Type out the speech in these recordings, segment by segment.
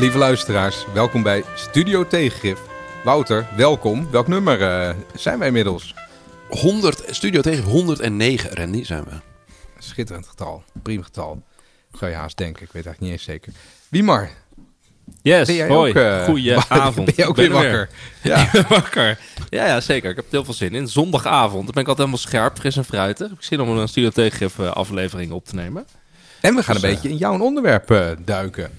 lieve luisteraars. Welkom bij Studio Tegengif. Wouter, welkom. Welk nummer eh, zijn wij inmiddels? 100, studio tegen 109, Randy, zijn we. Schitterend getal. Prima getal. Zou je haast denken. Ik weet eigenlijk niet eens zeker. Wiemar, Yes, ben jij hoi. ook... eh, Goeie wa- avond. Ben je ook Ben weer er wakker? Ja. Wakker. Ja, ja, zeker. Ik heb er heel veel zin in. Zondagavond. Dan ben ik altijd helemaal scherp, fris en fruitig. Heb ik zin om een Studio Tegengif eh, aflevering op te nemen. En we gaan een Dus, beetje in jouw onderwerp duiken.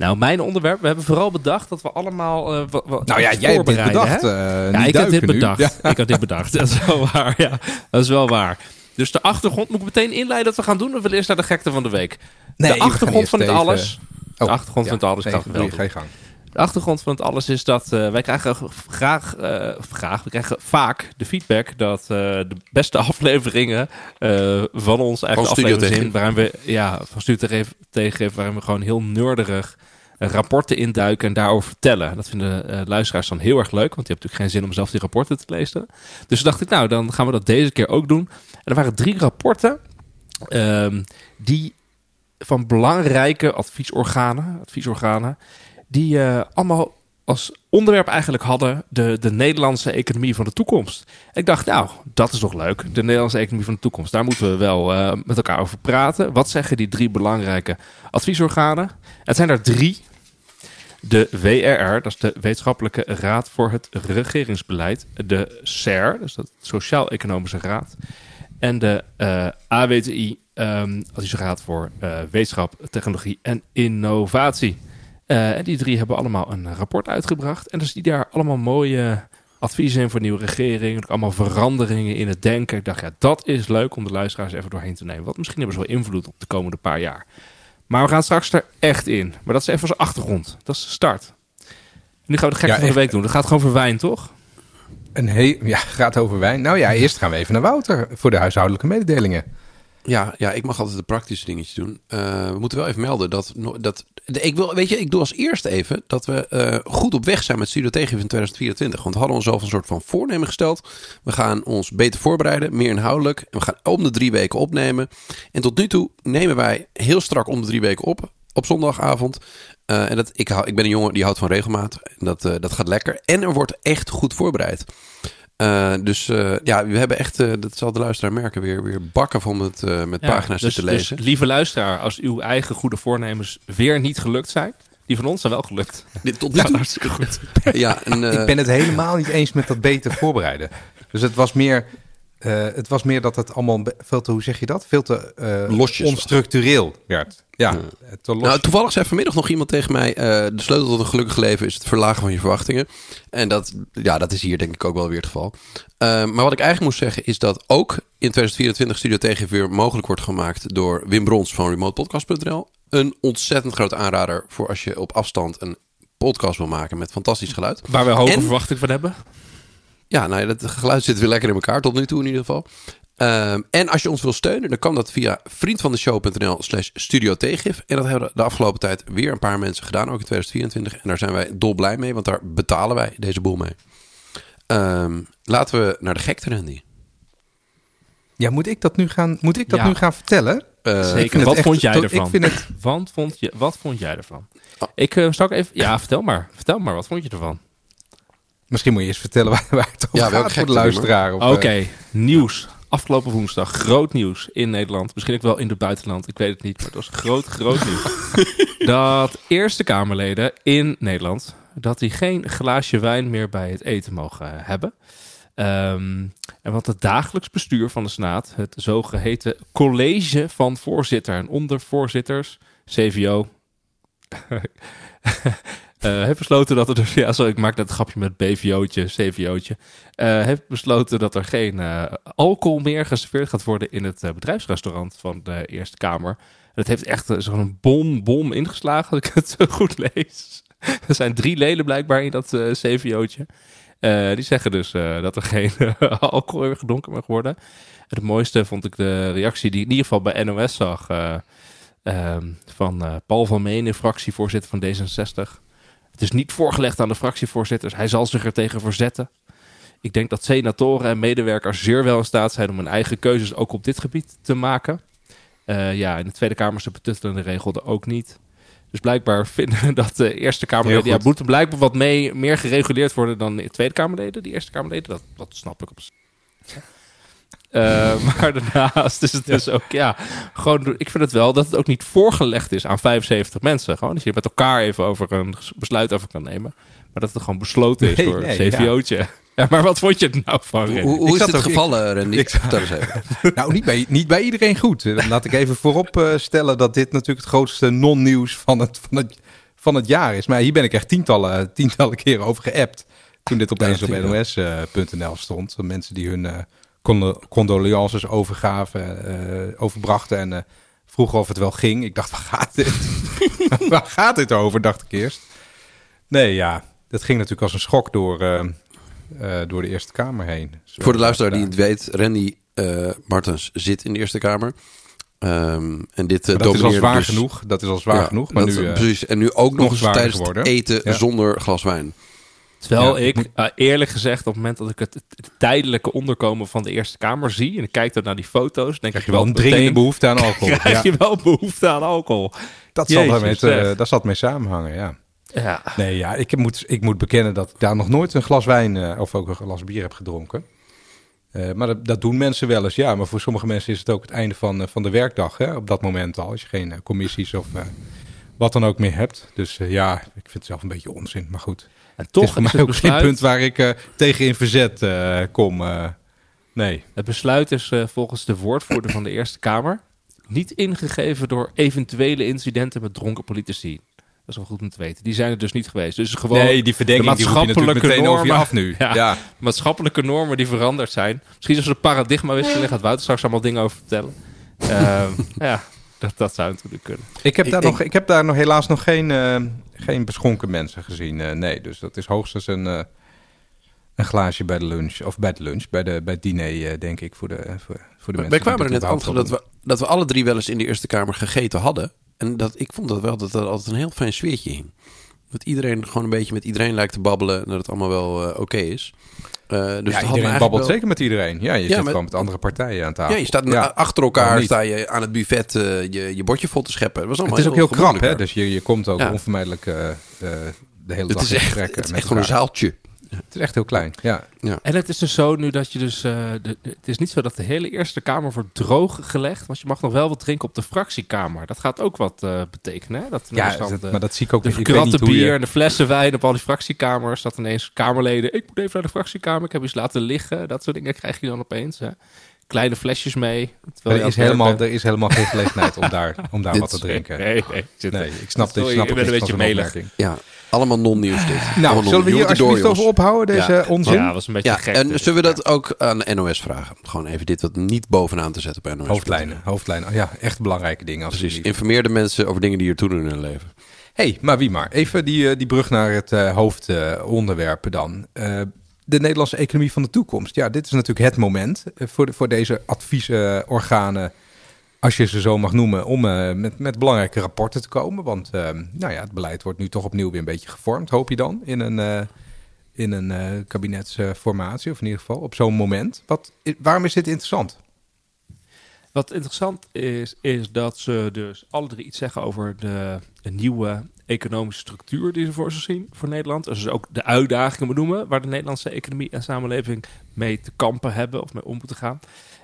Nou, mijn onderwerp. We hebben vooral bedacht dat we allemaal eh, wat, wat Nou ja, jij hebt dit bedacht. eh, Ja, ik heb dit bedacht. Ja. Ik heb dit bedacht. Dat is wel waar. Ja, dat is wel waar. Dus de achtergrond moet ik meteen inleiden dat we gaan doen. Of willen eerst naar de gekte van de week? Nee, we de achtergrond van het alles. Oh, de achtergrond ja, van het alles. nee, ik wel. Ga je gang. De achtergrond van het alles is dat eh, wij krijgen graag, eh, graag, we krijgen vaak de feedback dat de beste afleveringen van ons eigenlijk Van Studio afleveringen zijn waarin we ja van Studio Tegengif waarin we gewoon heel nerderig rapporten induiken en daarover vertellen. Dat vinden eh, luisteraars dan heel erg leuk, want die hebben natuurlijk geen zin om zelf die rapporten te lezen. Dus dacht ik, nou, dan gaan we dat deze keer ook doen. En er waren drie rapporten ehm, die van belangrijke adviesorganen, adviesorganen die eh, allemaal als onderwerp eigenlijk hadden de, de Nederlandse economie van de toekomst. Ik dacht, nou, dat is toch leuk. De Nederlandse economie van de toekomst. Daar moeten we wel eh, met elkaar over praten. Wat zeggen die drie belangrijke adviesorganen? Het zijn er drie. De WRR, dat is de Wetenschappelijke Raad voor het Regeringsbeleid. De SER, dus de Sociaal-Economische Raad. En de eh AWTI, ehm Adviesraad voor eh, Wetenschap, Technologie en Innovatie. Eh, en die drie hebben allemaal een rapport uitgebracht. En er zitten daar allemaal mooie adviezen in voor nieuwe regering. Ook allemaal veranderingen in het denken. Ik dacht, ja, dat is leuk om de luisteraars even doorheen te nemen. Want misschien hebben ze wel invloed op de komende paar jaar. Maar we gaan straks er echt in. Maar dat is even als achtergrond. Dat is de start. Nu gaan we de gekte Ja, van de week doen. Dat gaat gewoon voor wijn, toch? Een he ja, gaat over wijn. Nou ja, eerst gaan we even naar Wouter voor de huishoudelijke mededelingen. Ja, ja, ik mag altijd de praktische dingetjes doen. Eh, we moeten wel even melden dat, dat ik wil, weet je, ik doe als eerste even dat we eh, goed op weg zijn met Studio Tegen in 2024. Want we hadden onszelf een soort van voornemen gesteld. We gaan ons beter voorbereiden, meer inhoudelijk. En we gaan om de drie weken opnemen. En tot nu toe nemen wij heel strak om de drie weken op, op zondagavond. Eh, en dat, ik, hou, ik ben een jongen die houdt van regelmaat. En dat, dat gaat lekker. En er wordt echt goed voorbereid. Eh, dus eh, ja, we hebben echt, eh, dat zal de luisteraar merken, weer, weer bakken van met, eh, met pagina's dus, te lezen. Dus, lieve luisteraar, als uw eigen goede voornemens weer niet gelukt zijn, die van ons zijn wel gelukt. Dit tot nu toe. hartstikke goed. Ja, en, eh, ik ben het helemaal niet eens met dat beter voorbereiden. Dus het was meer, eh, het was meer dat het allemaal veel te, hoe zeg je dat? Veel te eh, onstructureel werd. Ja, los. nou, toevallig zei vanmiddag nog iemand tegen mij: eh, de sleutel tot een gelukkig leven is het verlagen van je verwachtingen. En dat, ja, dat is hier denk ik ook wel weer het geval. Eh, maar wat ik eigenlijk moest zeggen is dat ook in 2024 Studio Tegen weer mogelijk wordt gemaakt door Wim Brons van remotepodcast.nl. Een ontzettend grote aanrader voor als je op afstand een podcast wil maken met fantastisch geluid. Waar we hoge En- verwachtingen van hebben. Ja, nou ja, dat geluid zit weer lekker in elkaar, tot nu toe in ieder geval. Ehm, en als je ons wil steunen, dan kan dat via vriendvandeshow.nl slash studio tegengif. En dat hebben de afgelopen tijd weer een paar mensen gedaan, ook in 2024. En daar zijn wij dol blij mee, want daar betalen wij deze boel mee. Ehm, laten we naar de gekte, Randy. ja, moet ik dat nu gaan, moet ik dat Ja. nu gaan vertellen? Eh, Zeker. Wat vond jij ervan? Ik vind het, Want vond je, wat vond jij ervan? Oh. Ik uh, zal ik even. Ja, vertel maar. Vertel maar. Wat vond je ervan? misschien moet je eens vertellen waar, waar het over Ja, gaat voor de luisteraar. Oké, eh, nieuws. Afgelopen woensdag. Groot nieuws in Nederland. Misschien ook wel in het buitenland. Ik weet het niet. Maar het was groot, groot nieuws. dat Eerste Kamerleden in Nederland. dat die geen glaasje wijn meer bij het eten mogen hebben. Ehm, en want het dagelijks bestuur van de Senaat. het zogeheten college van voorzitter en ondervoorzitters. CVO. eh, heeft besloten dat er dus, ja, sorry, ik maak net een grapje met BVO'tje, CVO'tje. eh heeft besloten dat er geen eh, alcohol meer geserveerd gaat worden in het bedrijfsrestaurant van de Eerste Kamer. Het heeft echt zo'n bom, bom ingeslagen, als ik het zo goed lees. er zijn drie leden blijkbaar in dat CVO'tje. Die zeggen dus dat er geen alcohol meer gedronken mag worden. En het mooiste vond ik de reactie die ik in ieder geval bij NOS zag. eh, ehm, van Paul van Menen, fractievoorzitter van D66. Het is niet voorgelegd aan de fractievoorzitters. Hij zal zich er tegen verzetten. Ik denk dat senatoren en medewerkers zeer wel in staat zijn om hun eigen keuzes ook op dit gebied te maken. Eh, ja, in de Tweede Kamer is de betuttelende regel er ook niet. Dus blijkbaar vinden dat de Eerste Kamerleden... Ja, moeten blijkbaar wat mee, meer gereguleerd worden dan de Tweede Kamerleden. Die Eerste Kamerleden, dat, dat snap ik op zich. Eh, maar daarnaast is het dus ook, ja, gewoon, ik vind het wel dat het ook niet voorgelegd is aan 75 mensen. Gewoon dat je met elkaar even over een besluit over kan nemen. Maar dat het gewoon besloten is Nee, door nee, een CVO'tje. Ja. maar wat vond je er nou van, Hoe, hoe Ik is ook- ik- gevallen, Randy? ik- even. Nou, niet bij, niet bij iedereen goed. Eh, Laat ik even voorop eh, stellen dat dit natuurlijk het grootste non-nieuws van het, van, het, van het jaar is. Maar hier ben ik echt tientallen, tientallen keren over geappt. Toen dit opeens Ja, op nos.nl stond. De mensen die hun eh, condolences overgaven, eh, overbrachten en eh, vroegen of het wel ging. Ik dacht, waar gaat dit? waar gaat dit over, dacht ik eerst. Nee, ja, dat ging natuurlijk als een schok door, eh, door de Eerste Kamer heen. Zo, Voor de luisteraar die het weet, Randy Martens zit in de Eerste Kamer. Ehm, en dit dat is al zwaar genoeg. Dat is al zwaar genoeg. Maar nu, precies. En nu ook nog, eens tijdens het eten Ja. zonder glas wijn. Terwijl Ja. ik eh, eerlijk gezegd op het moment dat ik het, het tijdelijke onderkomen van de Eerste Kamer zie... en ik kijk dan naar die foto's, denk krijg ik je wel een dringende behoefte aan alcohol. krijg Ja, je wel behoefte aan alcohol. dat, zal daarmee, zal mee samenhangen, ja. Ja. Nee, ja, ik moet, ik moet bekennen dat ik daar nog nooit een glas wijn eh, of ook een glas bier heb gedronken. Eh, maar dat, dat doen mensen wel eens, ja. Maar voor sommige mensen is het ook het einde van, van de werkdag, hè, op dat moment al. Als je geen commissies of wat dan ook meer hebt. Dus ja, ik vind het zelf een beetje onzin, maar goed. En Toch toch is voor is mij het ook geen punt waar ik eh, tegen in verzet eh, kom. eh. nee. het besluit is volgens de woordvoerder van de Eerste Kamer... niet ingegeven door eventuele incidenten met dronken politici. Dat is wel goed om te weten. Die zijn er dus niet geweest. Dus gewoon nee, die verdenking de die je maatschappelijke meteen over je normen. af nu. Ja. ja. maatschappelijke normen die veranderd zijn. Misschien als er een paradigmawisseling gaat Wouter straks allemaal dingen over vertellen. Ehm, ja, dat, dat zou natuurlijk kunnen. Ik heb, daar ik- nog, ik heb daar nog helaas nog geen, eh, geen beschonken mensen gezien. eh, nee, dus dat is hoogstens een, eh, een glaasje bij de lunch. Of bij de lunch, bij, de, bij het diner, eh, denk ik, voor de, voor, voor de Wij mensen. kwamen er net achter dat we, dat we alle drie wel eens in de Eerste Kamer gegeten hadden. En dat, ik vond dat wel dat er altijd een heel fijn sfeertje hing. Dat iedereen gewoon een beetje met iedereen lijkt te babbelen en dat het allemaal wel oké is. Eh, dus ja, iedereen babbelt wel- zeker met iedereen. Ja, je Ja, zit gewoon met andere partijen aan tafel. Ja, je staat Ja. achter elkaar, sta je aan het buffet eh, je, je bordje vol te scheppen. Het was allemaal Het is ook heel krap, hè? Dus je, je komt ook onvermijdelijk eh, de hele dag Het is echt, het is met echt gewoon een zaaltje. Het is echt heel klein, ja. En het is dus zo nu dat je dus... eh, de, het is niet zo dat de hele Eerste Kamer wordt droog gelegd. Want je mag nog wel wat drinken op de fractiekamer. Dat gaat ook wat eh, betekenen. Hè? Dat Ja, dat- de, maar dat zie ik ook de niet. Ik weet verkratte niet hoe bier je... en de flessen wijn op al die fractiekamers. Dat ineens Kamerleden... Ik moet even naar de fractiekamer. Ik heb iets laten liggen. Dat soort dingen krijg je dan opeens. Hè? Kleine flesjes mee. Er is, helemaal, er is helemaal geen gelegenheid om daar, om daar Dit- wat te drinken. Nee, nee. Nee, ik snap, Sorry, ik snap ik ben het een beetje melig. Ja, allemaal non-nieuws dit. Nou, Allemaal zullen we hier alsjeblieft over ophouden, deze Ja. onzin? Ja, was een beetje Ja, gek. en dit. zullen we dat ook aan de NOS vragen? Gewoon even dit wat niet bovenaan te zetten op NOS. Hoofdlijnen, hoofdlijnen. Oh Ja, echt belangrijke dingen. Precies, alsjeblieft. informeer de mensen over dingen die er doen in hun leven. hey, maar wie maar. Even die, eh, die brug naar het eh, hoofdonderwerp dan. Eh, de Nederlandse economie van de toekomst. Ja, dit is natuurlijk het moment voor, de, voor deze adviesorganen, als je ze zo mag noemen, om eh, met, met belangrijke rapporten te komen. Want eh, nou ja, het beleid wordt nu toch opnieuw weer een beetje gevormd, hoop je dan, in een, eh, in een kabinetsformatie, of in ieder geval op zo'n moment. Wat, waarom is dit interessant? Wat interessant is, is dat ze dus alle drie iets zeggen over de, de nieuwe economische structuur die ze voor zich zien voor Nederland. Dus ook de uitdagingen benoemen waar de Nederlandse economie en samenleving mee te kampen hebben of mee om moeten gaan.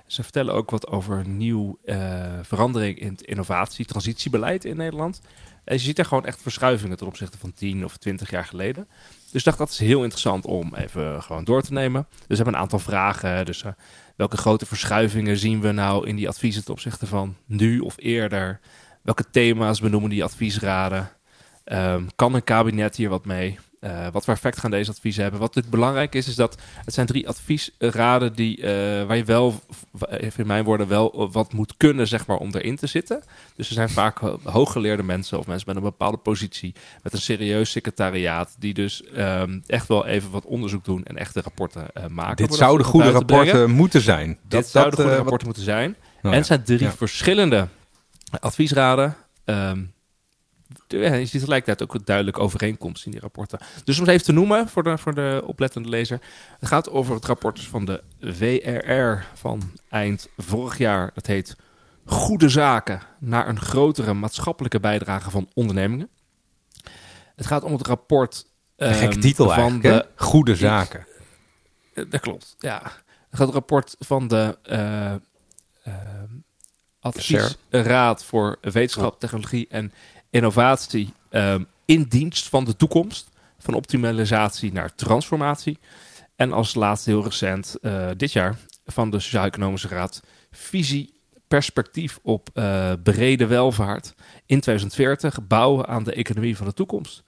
Ze vertellen ook wat over nieuw eh, verandering in het innovatie, transitiebeleid in Nederland. En je ziet er gewoon echt verschuivingen ten opzichte van 10 of 20 jaar geleden. Dus dacht dat is heel interessant om even gewoon door te nemen. Dus we hebben een aantal vragen. Dus eh, welke grote verschuivingen zien we nou in die adviezen ten opzichte van nu of eerder? Welke thema's benoemen die adviesraden? Ehm, kan een kabinet hier wat mee? Eh, wat voor effect gaan deze adviezen hebben? Wat natuurlijk belangrijk is, is dat het zijn drie adviesraden die, eh, waar je wel, v- even in mijn woorden, wel wat moet kunnen, zeg maar, om erin te zitten. Dus er zijn vaak ho- hooggeleerde mensen of mensen met een bepaalde positie, met een serieus secretariaat, die dus ehm, echt wel even wat onderzoek doen en echte rapporten eh, maken. Dit zouden goede rapporten moeten zijn. Dit Dat- zouden dat, goede eh, wat- rapporten moeten zijn. Nou en het zijn drie Ja. verschillende adviesraden. Ehm, je ziet tegelijkertijd ook een duidelijke overeenkomst in die rapporten. Dus om het even te noemen voor de, voor de oplettende lezer. Het gaat over het rapport van de WRR van eind vorig jaar. Dat heet Goede Zaken naar een grotere maatschappelijke bijdrage van ondernemingen. Het gaat om het rapport ehm, titel van de Goede zaken. Dat klopt, ja. Het gaat het rapport van de eh, Adviesraad voor Wetenschap, Technologie en Innovatie ehm, in dienst van de toekomst. Van optimalisatie naar transformatie. En als laatste heel recent, eh, dit jaar, van de Sociaal-Economische Raad, visie, perspectief op eh, brede welvaart in 2040, bouwen aan de economie van de toekomst.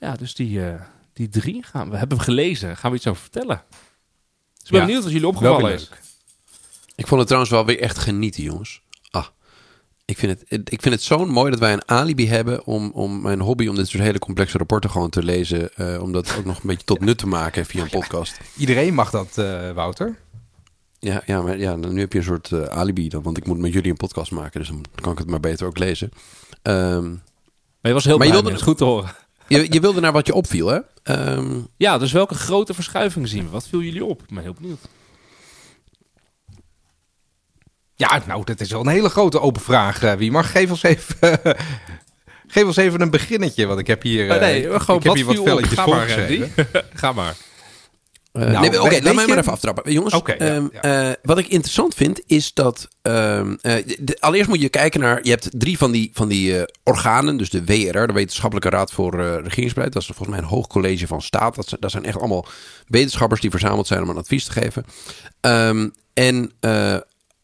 Ja, dus die, eh, die drie gaan we, hebben we gelezen. Gaan we iets over vertellen? Dus ik ben Ja, benieuwd als jullie opgevallen is. Ik vond het trouwens wel weer echt genieten, jongens. Ik vind het, ik vind het zo mooi dat wij een alibi hebben om, om mijn hobby, om dit soort hele complexe rapporten gewoon te lezen. eh, om dat ook nog een beetje tot nut te maken via een podcast. Iedereen mag dat, eh, Wouter. Ja, ja, maar ja, nu heb je een soort eh, alibi dan, want ik moet met jullie een podcast maken, dus dan kan ik het maar beter ook lezen. Ehm, Maar je was heel Maar je wilde- is goed te horen. je, je wilde naar wat je opviel, hè? Ehm, Ja, dus welke grote verschuivingen zien we? Wat viel jullie op? Ik ben heel benieuwd. Ja, nou, dat is wel een hele grote open vraag, eh, Wie mag Geef ons even, geef ons even een beginnetje, want ik heb hier, Oh, nee, eh, gewoon ik heb wat hier wat velletjes Ga maar. Ga maar. Eh, Nou, nee, Oké, weet- laat mij maar even aftrappen. Jongens, ehm, ja. eh, wat ik interessant vind is dat... ehm, eh, de- allereerst moet je kijken naar... Je hebt drie van die, van die eh, organen. Dus de WRR, de Wetenschappelijke Raad voor eh, Regeringsbeleid. Dat is volgens mij een hoog college van staat. Dat zijn, dat zijn echt allemaal wetenschappers die verzameld zijn om een advies te geven. Ehm, en eh,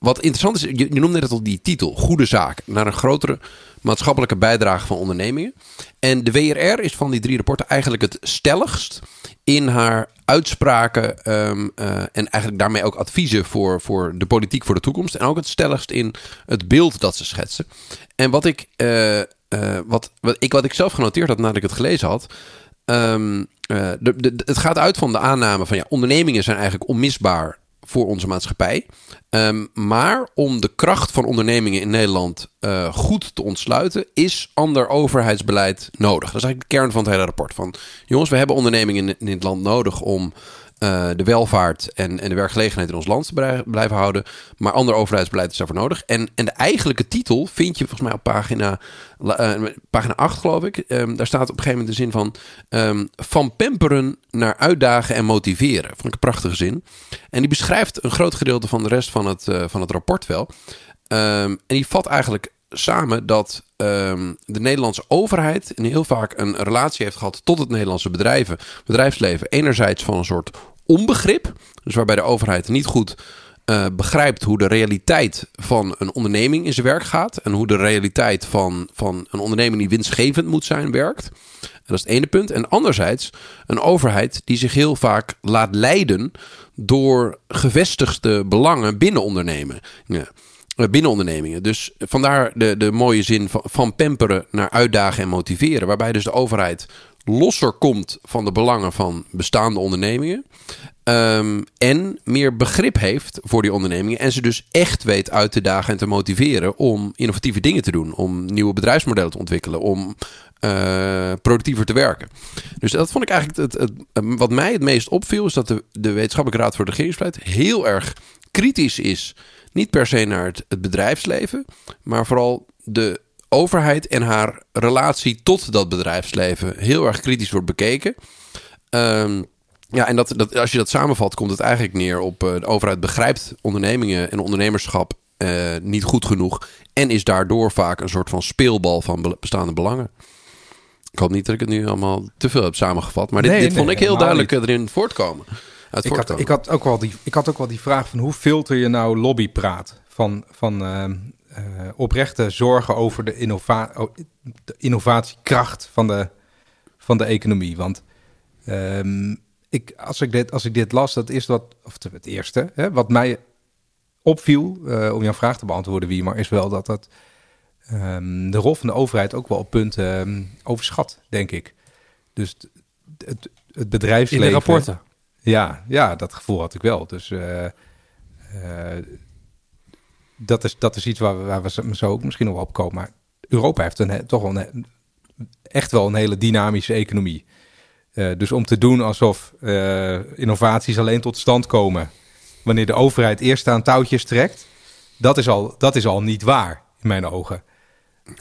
wat interessant is, je, je noemde net al die titel. Goede zaak. Naar een grotere maatschappelijke bijdrage van ondernemingen. En de WRR is van die drie rapporten eigenlijk het stelligst in haar uitspraken ehm, eh, en eigenlijk daarmee ook adviezen voor, voor de politiek voor de toekomst. En ook het stelligst in het beeld dat ze schetsen. En wat ik, eh, eh, wat, wat, ik, wat ik zelf genoteerd had nadat ik het gelezen had. ehm, eh, het gaat uit van de aanname van ja, ondernemingen zijn eigenlijk onmisbaar voor onze maatschappij. Ehm, maar om de kracht van ondernemingen in Nederland eh, goed te ontsluiten, is ander overheidsbeleid nodig. Dat is eigenlijk de kern van het hele rapport. Van jongens, we hebben ondernemingen in, het land nodig om eh, de welvaart en, en de werkgelegenheid in ons land te blijven houden. Maar ander overheidsbeleid is daarvoor nodig. En, en de eigenlijke titel vind je volgens mij op pagina, eh, pagina 8, geloof ik. Ehm, daar staat op een gegeven moment de zin van... ehm, van pamperen naar uitdagen en motiveren. Vond ik een prachtige zin. En die beschrijft een groot gedeelte van de rest van het, eh, van het rapport wel. Ehm, en die vat eigenlijk samen dat ehm, de Nederlandse overheid heel vaak een relatie heeft gehad tot het Nederlandse bedrijven, bedrijfsleven. Enerzijds van een soort onbegrip, dus waarbij de overheid niet goed eh, begrijpt hoe de realiteit van een onderneming in zijn werk gaat en hoe de realiteit van, van een onderneming die winstgevend moet zijn werkt. En dat is het ene punt. En anderzijds een overheid die zich heel vaak laat leiden door gevestigde belangen binnen ondernemen. Ja. Eh, Binnen ondernemingen. Dus vandaar de, de mooie zin van, van pamperen naar uitdagen en motiveren. Waarbij dus de overheid losser komt van de belangen van bestaande ondernemingen. Ehm, en meer begrip heeft voor die ondernemingen. En ze dus echt weet uit te dagen en te motiveren om innovatieve dingen te doen. Om nieuwe bedrijfsmodellen te ontwikkelen. Om eh, productiever te werken. Dus dat vond ik eigenlijk het, wat mij het meest opviel. Is dat de, de Wetenschappelijke Raad voor de Regeringsbeleid heel erg kritisch is. Niet per se naar het, het bedrijfsleven. Maar vooral de overheid en haar relatie tot dat bedrijfsleven heel erg kritisch wordt bekeken. Ehm, ja, en dat, dat, als je dat samenvat, komt het eigenlijk neer op eh, de overheid begrijpt ondernemingen en ondernemerschap eh, niet goed genoeg. En is daardoor vaak een soort van speelbal van be- bestaande belangen. Ik hoop niet dat ik het nu allemaal te veel heb samengevat. Maar dit, Nee, dit nee, vond ik heel duidelijk erin voortkomen. Ik had, ik, had ook wel die, ik had ook wel die vraag van hoe filter je nou lobbypraat? Van, van ehm, eh, oprechte zorgen over de, innova de innovatiekracht van de, van de economie. Want ehm, ik, als, ik dit, als ik dit las, dat is wat, of het eerste, hè, wat mij opviel, eh, om jouw vraag te beantwoorden, wie maar is wel dat dat ehm, de rol van de overheid ook wel op punten ehm, overschat, denk ik. Dus het, het, het In bedrijfsleven... de rapporten. Ja, ja, dat gevoel had ik wel. Dus eh, eh, dat, is, dat is iets waar we, waar we zo- ook misschien nog wel op komen. Maar Europa heeft een, toch wel een, echt wel een hele dynamische economie. Eh, dus om te doen alsof innovaties alleen tot stand komen wanneer de overheid eerst aan touwtjes trekt, dat is al, dat is al niet waar in mijn ogen.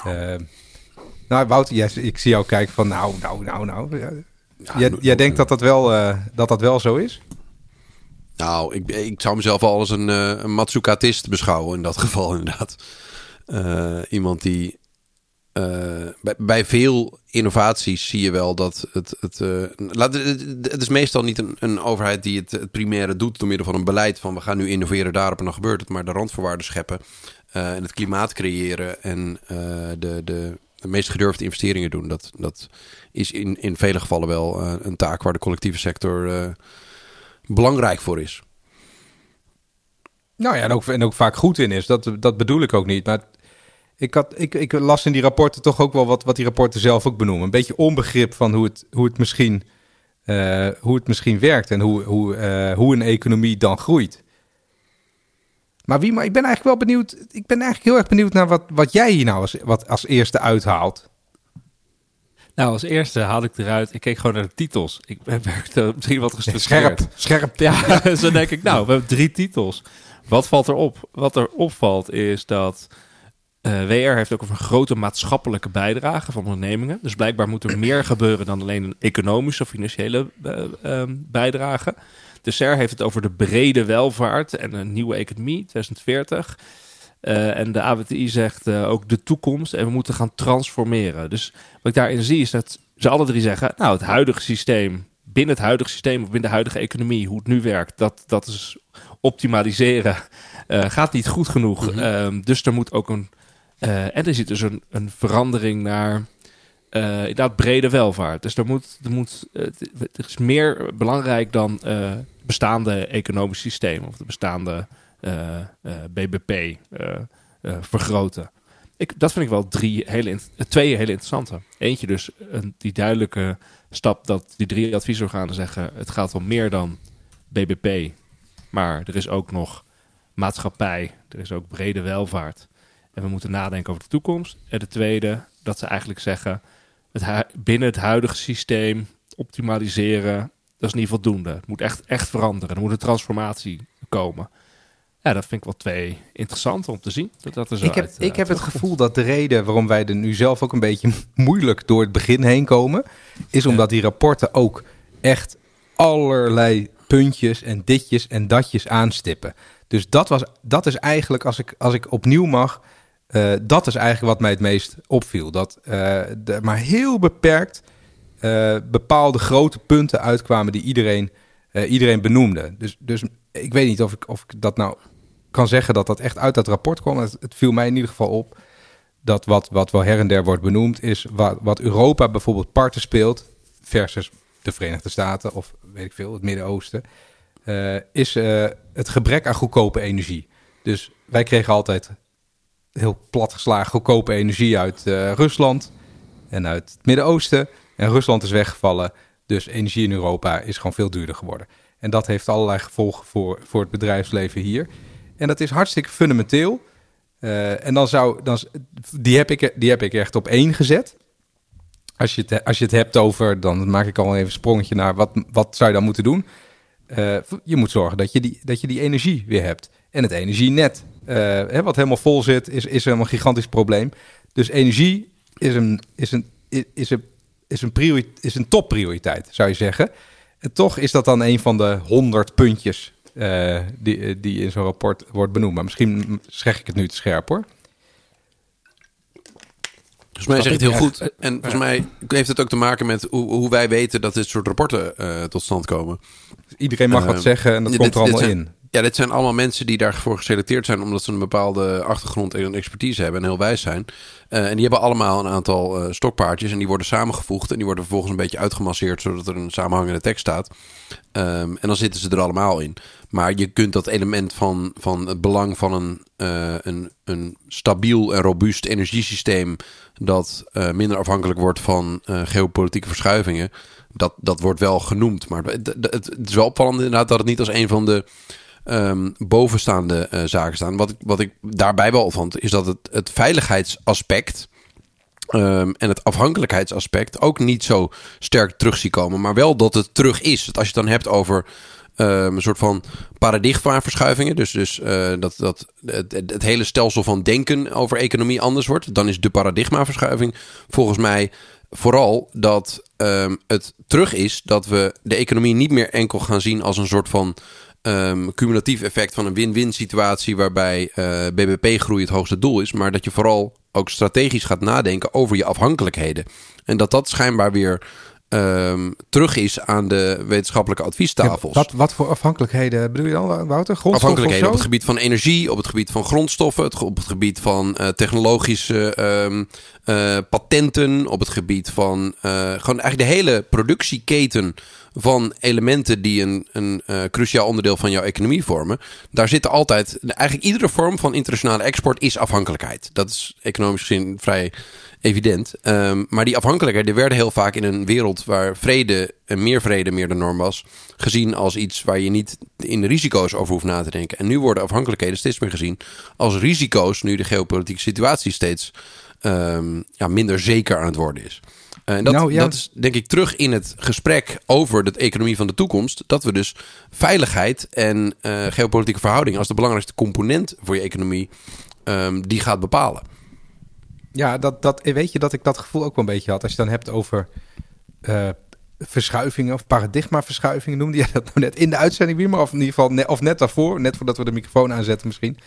Eh, Nou, Wouter, ik zie jou kijken van nou, nou, nou, nou. Ja. Jij, denkt dat dat wel, eh, dat dat wel zo is? Nou, ik, ik zou mezelf wel als een, eh een Matsukatist beschouwen in dat geval inderdaad. Eh, iemand die... bij, bij veel innovaties zie je wel dat het... het, laat, het, is meestal niet een, een overheid die het, het primaire doet... door middel van een beleid van we gaan nu innoveren daarop en dan gebeurt het. Maar de randvoorwaarden scheppen en het klimaat creëren... en de, de, de meest gedurfde investeringen doen. Dat, dat is in, in vele gevallen wel eh, een taak waar de collectieve sector... eh, belangrijk voor is. Nou ja, en ook, en ook vaak goed in is. Dat, dat bedoel ik ook niet. Maar ik, had, ik, ik las in die rapporten toch ook wel wat, wat die rapporten zelf ook benoemen. Een beetje onbegrip van hoe het, hoe het, misschien, eh, hoe het misschien werkt en hoe, hoe, hoe een economie dan groeit. Maar wie, maar ik ben eigenlijk wel benieuwd. Ik ben eigenlijk heel erg benieuwd naar wat, wat jij hier nou als, wat als eerste uithaalt. Nou, als eerste haalde ik eruit. Ik keek gewoon naar de titels. Ik werkte misschien wat gestresseerd. Scherp, scherp. Ja, zo denk ik, nou, we hebben drie titels. Wat valt erop? Wat er opvalt is dat eh, WR heeft ook een grote maatschappelijke bijdrage van ondernemingen. Dus blijkbaar moet er meer gebeuren dan alleen een economische of financiële eh, ehm, bijdrage. De SER heeft het over de brede welvaart en een nieuwe economie, 2040. Eh, en de AWTI zegt eh, ook de toekomst en we moeten gaan transformeren. Dus wat ik daarin zie is dat ze alle drie zeggen, nou het huidige systeem, binnen het huidige systeem of binnen de huidige economie, hoe het nu werkt, dat, dat is optimaliseren. eh, gaat niet goed genoeg. Mhm. Ehm, dus er moet ook een, en er zit dus een, een verandering naar eh inderdaad brede welvaart. Dus er, moet, er, moet, het is meer belangrijk dan bestaande economisch systeem of de bestaande eh, eh, BBP eh, vergroten. Ik, dat vind ik wel drie hele, twee hele interessante. Eentje dus een, die duidelijke stap dat die drie adviesorganen zeggen... het gaat om meer dan BBP, maar er is ook nog maatschappij. Er is ook brede welvaart. En we moeten nadenken over de toekomst. En de tweede, dat ze eigenlijk zeggen... Het binnen het huidige systeem optimaliseren, dat is niet voldoende. Het moet echt, echt veranderen. Er moet een transformatie komen. Ja, dat vind ik wel twee interessante om te zien. Dat dat er zo Ik heb, uit, ik heb het gevoel dat de reden waarom wij er nu zelf ook een beetje moeilijk door het begin heen komen, is omdat die rapporten ook echt allerlei puntjes en ditjes en datjes aanstippen. Dus dat, was, dat is eigenlijk, als ik, als ik opnieuw mag, eh, dat is eigenlijk wat mij het meest opviel. Dat eh, er maar heel beperkt eh, bepaalde grote punten uitkwamen die iedereen, eh, iedereen benoemde. Dus, dus ik weet niet of ik, of ik dat nou kan zeggen dat dat echt uit dat rapport kwam. Het, viel mij in ieder geval op dat wat, wat wel her en der wordt benoemd is wat, wat Europa bijvoorbeeld parten speelt versus de Verenigde Staten of weet ik veel, het Midden-Oosten, eh, is het gebrek aan goedkope energie. Dus wij kregen altijd heel plat geslagen goedkope energie uit Rusland en uit het Midden-Oosten. En Rusland is weggevallen, dus energie in Europa is gewoon veel duurder geworden. En dat heeft allerlei gevolgen voor, voor het bedrijfsleven hier. En dat is hartstikke fundamenteel. Eh, en dan zou, dan, die, heb ik, die heb ik echt op één gezet. Als je, het, als je het hebt over, dan maak ik al even een sprongetje naar wat, wat zou je dan moeten doen. Eh, je moet zorgen dat je, die, dat je die energie weer hebt. En het energienet, eh, hè, wat helemaal vol zit, is, is een gigantisch probleem. Dus energie is een, is een, is een, is een, is een topprioriteit, zou je zeggen. En toch is dat dan een van de honderd puntjes eh, die, die in zo'n rapport wordt benoemd. Maar misschien zeg ik het nu te scherp hoor. Volgens mij zeg je het heel goed. En volgens mij heeft het ook te maken met hoe, hoe wij weten dat dit soort rapporten eh, tot stand komen. Iedereen mag Eh, wat zeggen en dat dit- komt er allemaal zijn- in. Ja, dit zijn allemaal mensen die daarvoor geselecteerd zijn omdat ze een bepaalde achtergrond en expertise hebben en heel wijs zijn. Eh, en die hebben allemaal een aantal eh, stokpaardjes en die worden samengevoegd en die worden vervolgens een beetje uitgemasseerd zodat er een samenhangende tekst staat. Ehm, en dan zitten ze er allemaal in. Maar je kunt dat element van, van het belang van een, eh, een, een stabiel en robuust energiesysteem dat minder afhankelijk wordt van geopolitieke verschuivingen. Dat, dat wordt wel genoemd. Maar het, het is wel opvallend inderdaad dat het niet als een van de ehm, bovenstaande eh, zaken staan. Wat ik, wat ik daarbij wel vond, is dat het, het veiligheidsaspect ehm, en het afhankelijkheidsaspect ook niet zo sterk terug zie komen. Maar wel dat het terug is. Dat als je het dan hebt over ehm, een soort van paradigmaverschuivingen. Dus, dus eh, dat, dat het, hele stelsel van denken over economie anders wordt. Dan is de paradigmaverschuiving volgens mij vooral dat het terug is dat we de economie niet meer enkel gaan zien als een soort van um, cumulatief effect van een win-win situatie waarbij uh, BBP-groei het hoogste doel is, maar dat je vooral ook strategisch gaat nadenken over je afhankelijkheden. En dat dat schijnbaar weer um, terug is aan de wetenschappelijke adviestafels. wat, wat voor afhankelijkheden bedoel je dan, Wouter? Afhankelijkheden op het gebied van energie, op het gebied van grondstoffen, op het gebied van uh, technologische um, uh, patenten, op het gebied van gewoon eigenlijk de hele productieketen van elementen die een, een uh, cruciaal onderdeel van jouw economie vormen. Daar zitten altijd, eigenlijk iedere vorm van internationale export is afhankelijkheid. Dat is economisch gezien vrij evident. Um, maar die afhankelijkheden werden heel vaak in een wereld waar vrede en meer vrede meer de norm was, gezien als iets waar je niet in de risico's over hoeft na te denken. En nu worden afhankelijkheden steeds meer gezien als risico's, nu de geopolitieke situatie steeds um, ja, minder zeker aan het worden is. Uh, en dat, nou, ja. dat is denk ik terug in het gesprek over de economie van de toekomst. Dat we dus veiligheid en uh, geopolitieke verhoudingen als de belangrijkste component voor je economie, um, die gaat bepalen. Ja, dat, dat, weet je dat ik dat gevoel ook wel een beetje had. Als je dan hebt over uh, verschuivingen of paradigmaverschuivingen, noemde jij dat nou net in de uitzending, maar of in ieder geval net, of net daarvoor, net voordat we de microfoon aanzetten misschien.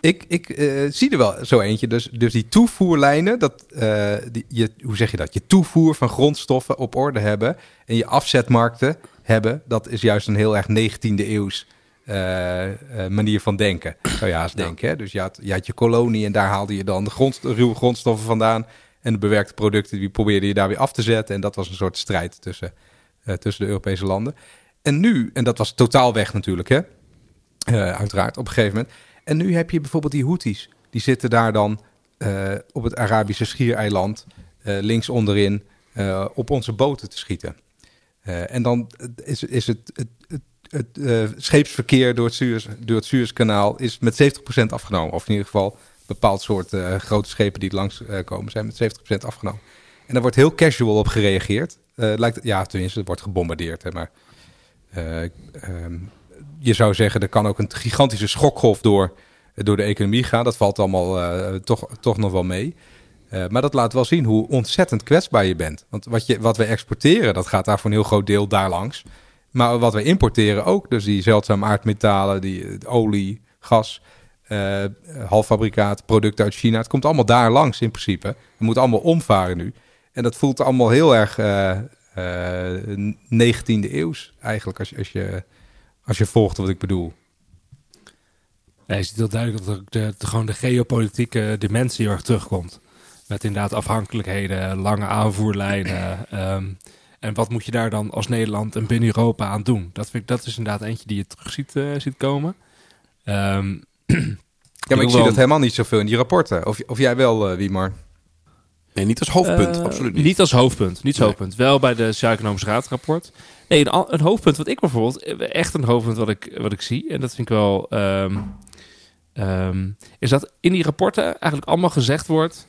Ik, ik uh, zie er wel zo eentje. Dus, dus die toevoerlijnen, dat, uh, die, je, hoe zeg je dat? Je toevoer van grondstoffen op orde hebben en je afzetmarkten hebben, dat is juist een heel erg 19e eeuws uh, manier van denken. Zou je haast denken. Hè? Dus je had, je had je kolonie en daar haalde je dan de grond, ruwe grondstoffen vandaan. En de bewerkte producten, die probeerde je daar weer af te zetten. En dat was een soort strijd tussen, tussen de Europese landen. En nu, en dat was totaal weg natuurlijk, hè? uiteraard, op een gegeven moment. En nu heb je bijvoorbeeld die Houthis. Die zitten daar dan op het Arabische schiereiland, links onderin, op onze boten te schieten. en dan is, is het, het, het uh, scheepsverkeer door het, Suez, door het Suezkanaal is met 70% afgenomen. Of in ieder geval bepaald soort uh, grote schepen die langs uh, komen zijn met 70% afgenomen. En daar wordt heel casual op gereageerd. lijkt, ja, tenminste, het wordt gebombardeerd. Hè, maar um, je zou zeggen, er kan ook een gigantische schokgolf door, door de economie gaan. Dat valt allemaal toch, toch nog wel mee. maar dat laat wel zien hoe ontzettend kwetsbaar je bent. Want wat, je, wat we exporteren, dat gaat daar voor een heel groot deel daar langs. Maar wat we importeren ook, dus die zeldzame aardmetalen, die olie, gas, uh, halffabrikaat, producten uit China. Het komt allemaal daar langs in principe. We moeten allemaal omvaren nu. En dat voelt allemaal heel erg uh, uh, 19e eeuws eigenlijk, als als, je, als je volgt wat ik bedoel. Ja, je ziet heel duidelijk dat de, de, gewoon de geopolitieke dimensie heel erg terugkomt. Met inderdaad afhankelijkheden, lange aanvoerlijnen. Um, En wat moet je daar dan als Nederland en binnen Europa aan doen? Dat, vind ik, dat is inderdaad eentje die je terug ziet, uh, ziet komen. Um, ja, maar ik zie dat helemaal niet zoveel in die rapporten. Of, of jij wel, uh, Wiemar? Nee, niet als hoofdpunt, uh, absoluut niet. Niet als hoofdpunt, niet als nee. hoofdpunt. Wel bij de Sociaal-Economische Raadrapport. Nee, een, een, hoofdpunt wat ik bijvoorbeeld, echt een hoofdpunt wat ik, wat ik zie, en dat vind ik wel, um, um, is dat in die rapporten eigenlijk allemaal gezegd wordt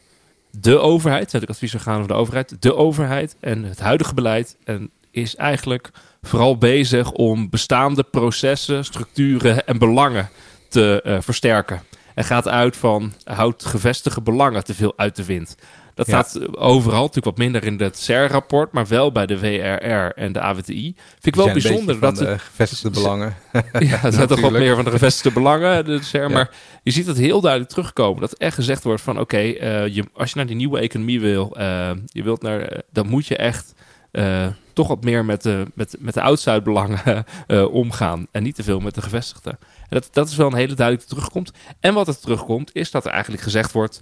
de overheid, het adviesorgaan van de overheid, de overheid en het huidige beleid en is eigenlijk vooral bezig om bestaande processen, structuren en belangen te uh, versterken. En gaat uit van houdt gevestigde belangen te veel uit de wind. Dat ja. staat overal, natuurlijk wat minder in het CER-rapport, maar wel bij de WRR en de AWTI. Vind ik wel bijzonder dat de gevestigde belangen. ja, dat zijn toch wat meer van de gevestigde belangen, de CER. Ja. Maar je ziet het heel duidelijk terugkomen. Dat echt gezegd wordt van oké, okay, uh, als je naar die nieuwe economie wil, uh, je wilt naar, uh, dan moet je echt uh, toch wat meer met de, met, met de oud-Zuid-belangen uh, omgaan. En niet te veel met de gevestigde. En dat, dat is wel een hele duidelijke terugkomt. En wat er terugkomt, is dat er eigenlijk gezegd wordt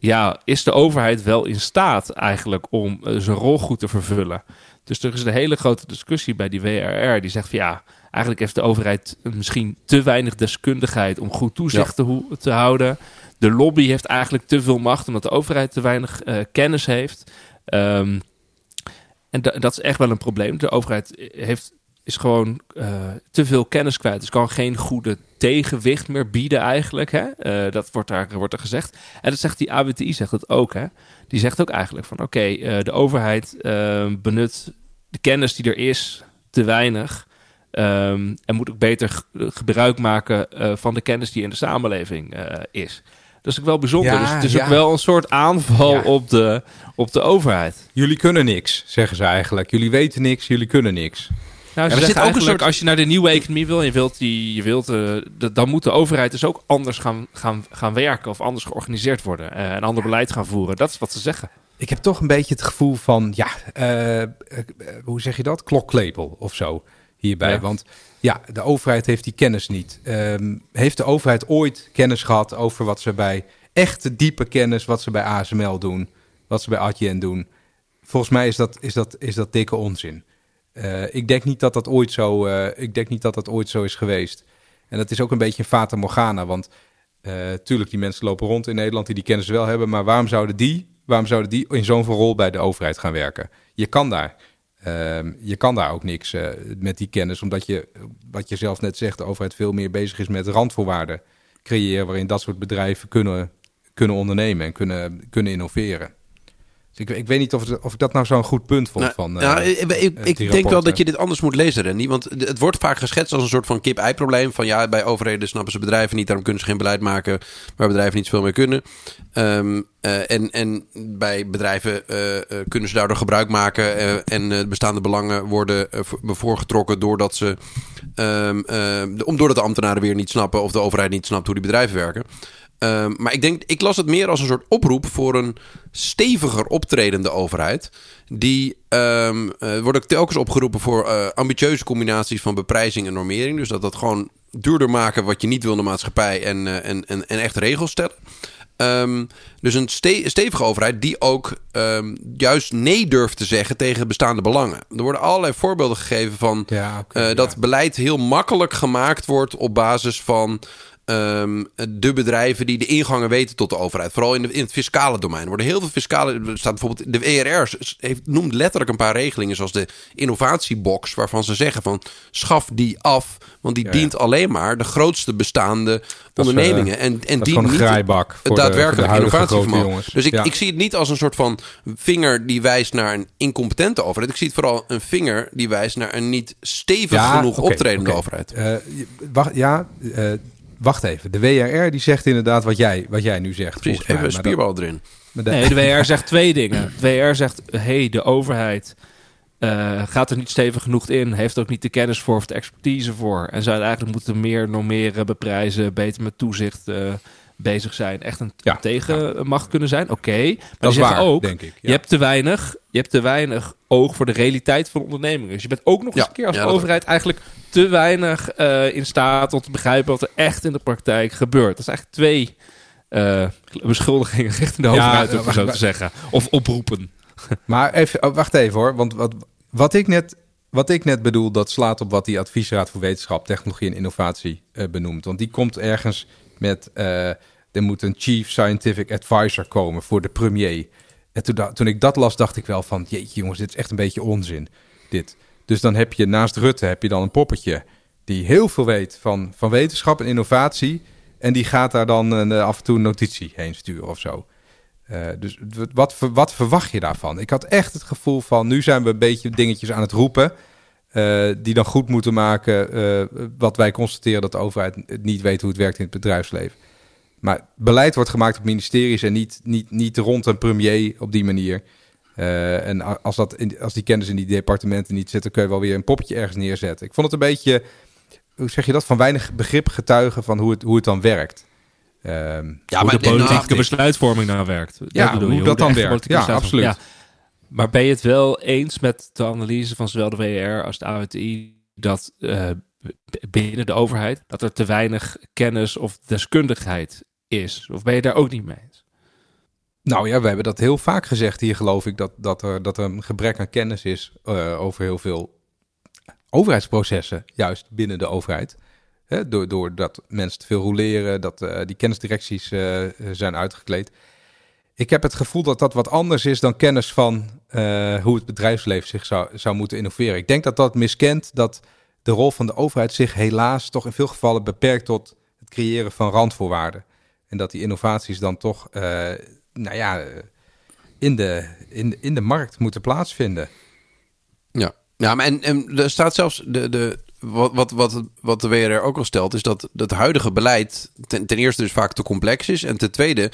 ja, is de overheid wel in staat eigenlijk om uh, zijn rol goed te vervullen? Dus er is een hele grote discussie bij die WRR die zegt van ja, eigenlijk heeft de overheid misschien te weinig deskundigheid om goed toezicht ja. te, te, houden. De lobby heeft eigenlijk te veel macht omdat de overheid te weinig uh, kennis heeft. Um, en dat is echt wel een probleem. De overheid heeft is gewoon uh, te veel kennis kwijt. Dus kan geen goede tegenwicht meer bieden eigenlijk. Hè? Uh, dat wordt, daar, wordt er gezegd. En dat zegt die AWTI zegt het ook. Hè? Die zegt ook eigenlijk van oké, okay, uh, de overheid benut de kennis die er is te weinig. Ehm, en moet ook beter gebruik maken eh, van de kennis die in de samenleving eh, is. Dat is ook wel bijzonder. Ja, dus het is ja. ook wel een soort aanval Ja. op, de, op de overheid. Jullie kunnen niks, zeggen ze eigenlijk. Jullie weten niks, jullie kunnen niks. Nou, er ze zit zeggen ook een soort- als je naar de nieuwe economie wil, en je wilt die, je wilt, eh, de- dan moet de overheid dus ook anders gaan, gaan, gaan werken of anders georganiseerd worden. eh, een ander beleid gaan voeren. Dat is wat ze zeggen. Ik heb toch een beetje het gevoel van, ja, eh, hoe zeg je dat? Klokklepel of zo hierbij. Ja. Want ja, de overheid heeft die kennis niet. Ehm, heeft de overheid ooit kennis gehad over wat ze bij echte diepe kennis, wat ze bij ASML doen, wat ze bij Adyen doen? Volgens mij is dat, is dat, is dat dikke onzin. Eh, ik denk niet dat dat ooit zo, eh, ik denk niet dat dat ooit zo is geweest. En dat is ook een beetje een fata morgana, want eh, tuurlijk, die mensen lopen rond in Nederland die die kennis wel hebben, maar waarom zouden die, waarom zouden die in zo'n rol bij de overheid gaan werken? Je kan daar, ehm, je kan daar ook niks met die kennis, omdat je, wat je zelf net zegt, de overheid veel meer bezig is met randvoorwaarden creëren, waarin dat soort bedrijven kunnen, kunnen ondernemen en kunnen, kunnen innoveren. Ik, ik weet niet of, het- of ik dat nou zo'n goed punt vond Nou, van. eh, ik, ik, ik denk wel dat je dit anders moet lezen, Randy. Want het wordt vaak geschetst als een soort van kip-ei-probleem. Van ja, bij overheden snappen ze bedrijven niet, daarom kunnen ze geen beleid maken waar bedrijven niet zoveel mee kunnen. Ehm, eh, en, en bij bedrijven eh, kunnen ze daardoor gebruik maken en bestaande belangen worden voor- voorgetrokken doordat ze, om doordat de ambtenaren weer niet snappen of de overheid niet snapt hoe die bedrijven werken. Ehm, maar ik denk, ik las het meer als een soort oproep voor een steviger optredende overheid. Die ehm eh, wordt ook telkens opgeroepen voor eh, ambitieuze combinaties van beprijzing en normering. Dus dat dat gewoon duurder maken wat je niet wil in de maatschappij en, eh, en, en, en echt regels stellen. Ehm, dus een ste- stevige overheid die ook juist nee durft te zeggen tegen bestaande belangen. Er worden allerlei voorbeelden gegeven van Ja, oké, ja. dat beleid heel makkelijk gemaakt wordt op basis van ehm, de bedrijven die de ingangen weten tot de overheid. Vooral in, de, in het fiscale domein. Er worden heel veel fiscale. Er staat bijvoorbeeld de WRR heeft, noemt letterlijk een paar regelingen, zoals de innovatiebox, waarvan ze zeggen van schaf die af, want die Ja, ja. dient alleen maar de grootste bestaande Dat is, ondernemingen. eh, en en dient niet het daadwerkelijk innovatievermogen. Dus ik, Ja. ik zie het niet als een soort van vinger die wijst naar een incompetente overheid. Ik zie het vooral een vinger die wijst naar een niet stevig genoeg oké, optredende overheid. Eh, wacht, ja, eh, wacht even. De WRR die zegt inderdaad wat jij, wat jij nu zegt. Precies, even een dat- spierbal erin. de- Nee, de WR zegt twee dingen. De WR zegt, hey, de overheid eh, gaat er niet stevig genoeg in. Heeft er ook niet de kennis voor of de expertise voor. En zou eigenlijk moeten meer normeren, beprijzen, beter met toezicht eh, bezig zijn. Echt een Ja, tegenmacht kunnen zijn. Oké, maar dat is waar, ook, denk ik. Ja. je hebt te weinig, je hebt te weinig oog voor de realiteit van ondernemingen. Dus je bent ook nog eens Ja, een keer als overheid eigenlijk te weinig eh, in staat om te begrijpen wat er echt in de praktijk gebeurt. Dat is eigenlijk twee eh, beschuldigingen richting de Ja, overheid, om eh, zo te zeggen. Of oproepen. Maar even, oh, wacht even hoor. Want wat, wat, ik net, wat ik net bedoel, dat slaat op wat die adviesraad voor wetenschap, technologie en innovatie eh, benoemt. Want die komt ergens met, eh, er moet een chief scientific advisor komen voor de premier. En toen, toen ik dat las, dacht ik wel van, jeetje jongens, dit is echt een beetje onzin. Dit. Dus dan heb je naast Rutte, heb je dan een poppetje die heel veel weet van, van wetenschap en innovatie. En die gaat daar dan een, eh, af en toe een notitie heen sturen of zo. Eh, dus wat, wat verwacht je daarvan? Ik had echt het gevoel van, nu zijn we een beetje dingetjes aan het roepen... eh, die dan goed moeten maken eh, wat wij constateren... dat de overheid niet weet hoe het werkt in het bedrijfsleven. Maar beleid wordt gemaakt op ministeries en niet, niet, niet rond een premier op die manier. Eh, en als, dat in, als die kennis in die departementen niet zit... dan kun je wel weer een poppetje ergens neerzetten. Ik vond het een beetje, hoe zeg je dat, van weinig begrip getuigen... van hoe het, hoe het dan werkt. Ehm, Ja, hoe maar de nou, politieke besluitvorming nou werkt. Ja, bedoel hoe je, dat de dan werkt. Ja, absoluut. Ja. Maar ben je het wel eens met de analyse van zowel de WR als de AWTI dat eh, binnen de overheid dat er te weinig kennis of deskundigheid is? Of ben je daar ook niet mee eens? Nou ja, we hebben dat heel vaak gezegd hier, geloof ik, dat, dat, er, dat er een gebrek aan kennis is eh, over heel veel overheidsprocessen, juist binnen de overheid. Doordat mensen te veel roleren, dat eh, die kennisdirecties zijn uitgekleed. Ik heb het gevoel dat dat wat anders is dan kennis van eh, hoe het bedrijfsleven zich zou, zou moeten innoveren. Ik denk dat dat miskent dat de rol van de overheid zich helaas toch in veel gevallen beperkt tot het creëren van randvoorwaarden. En dat die innovaties dan toch, eh, nou ja, eh, in de, in, in de markt moeten plaatsvinden. Ja, ja maar en, er staat zelfs de, de wat, wat, wat, wat de WRR ook al stelt, is dat het huidige beleid ten, ten eerste dus vaak te complex is. En ten tweede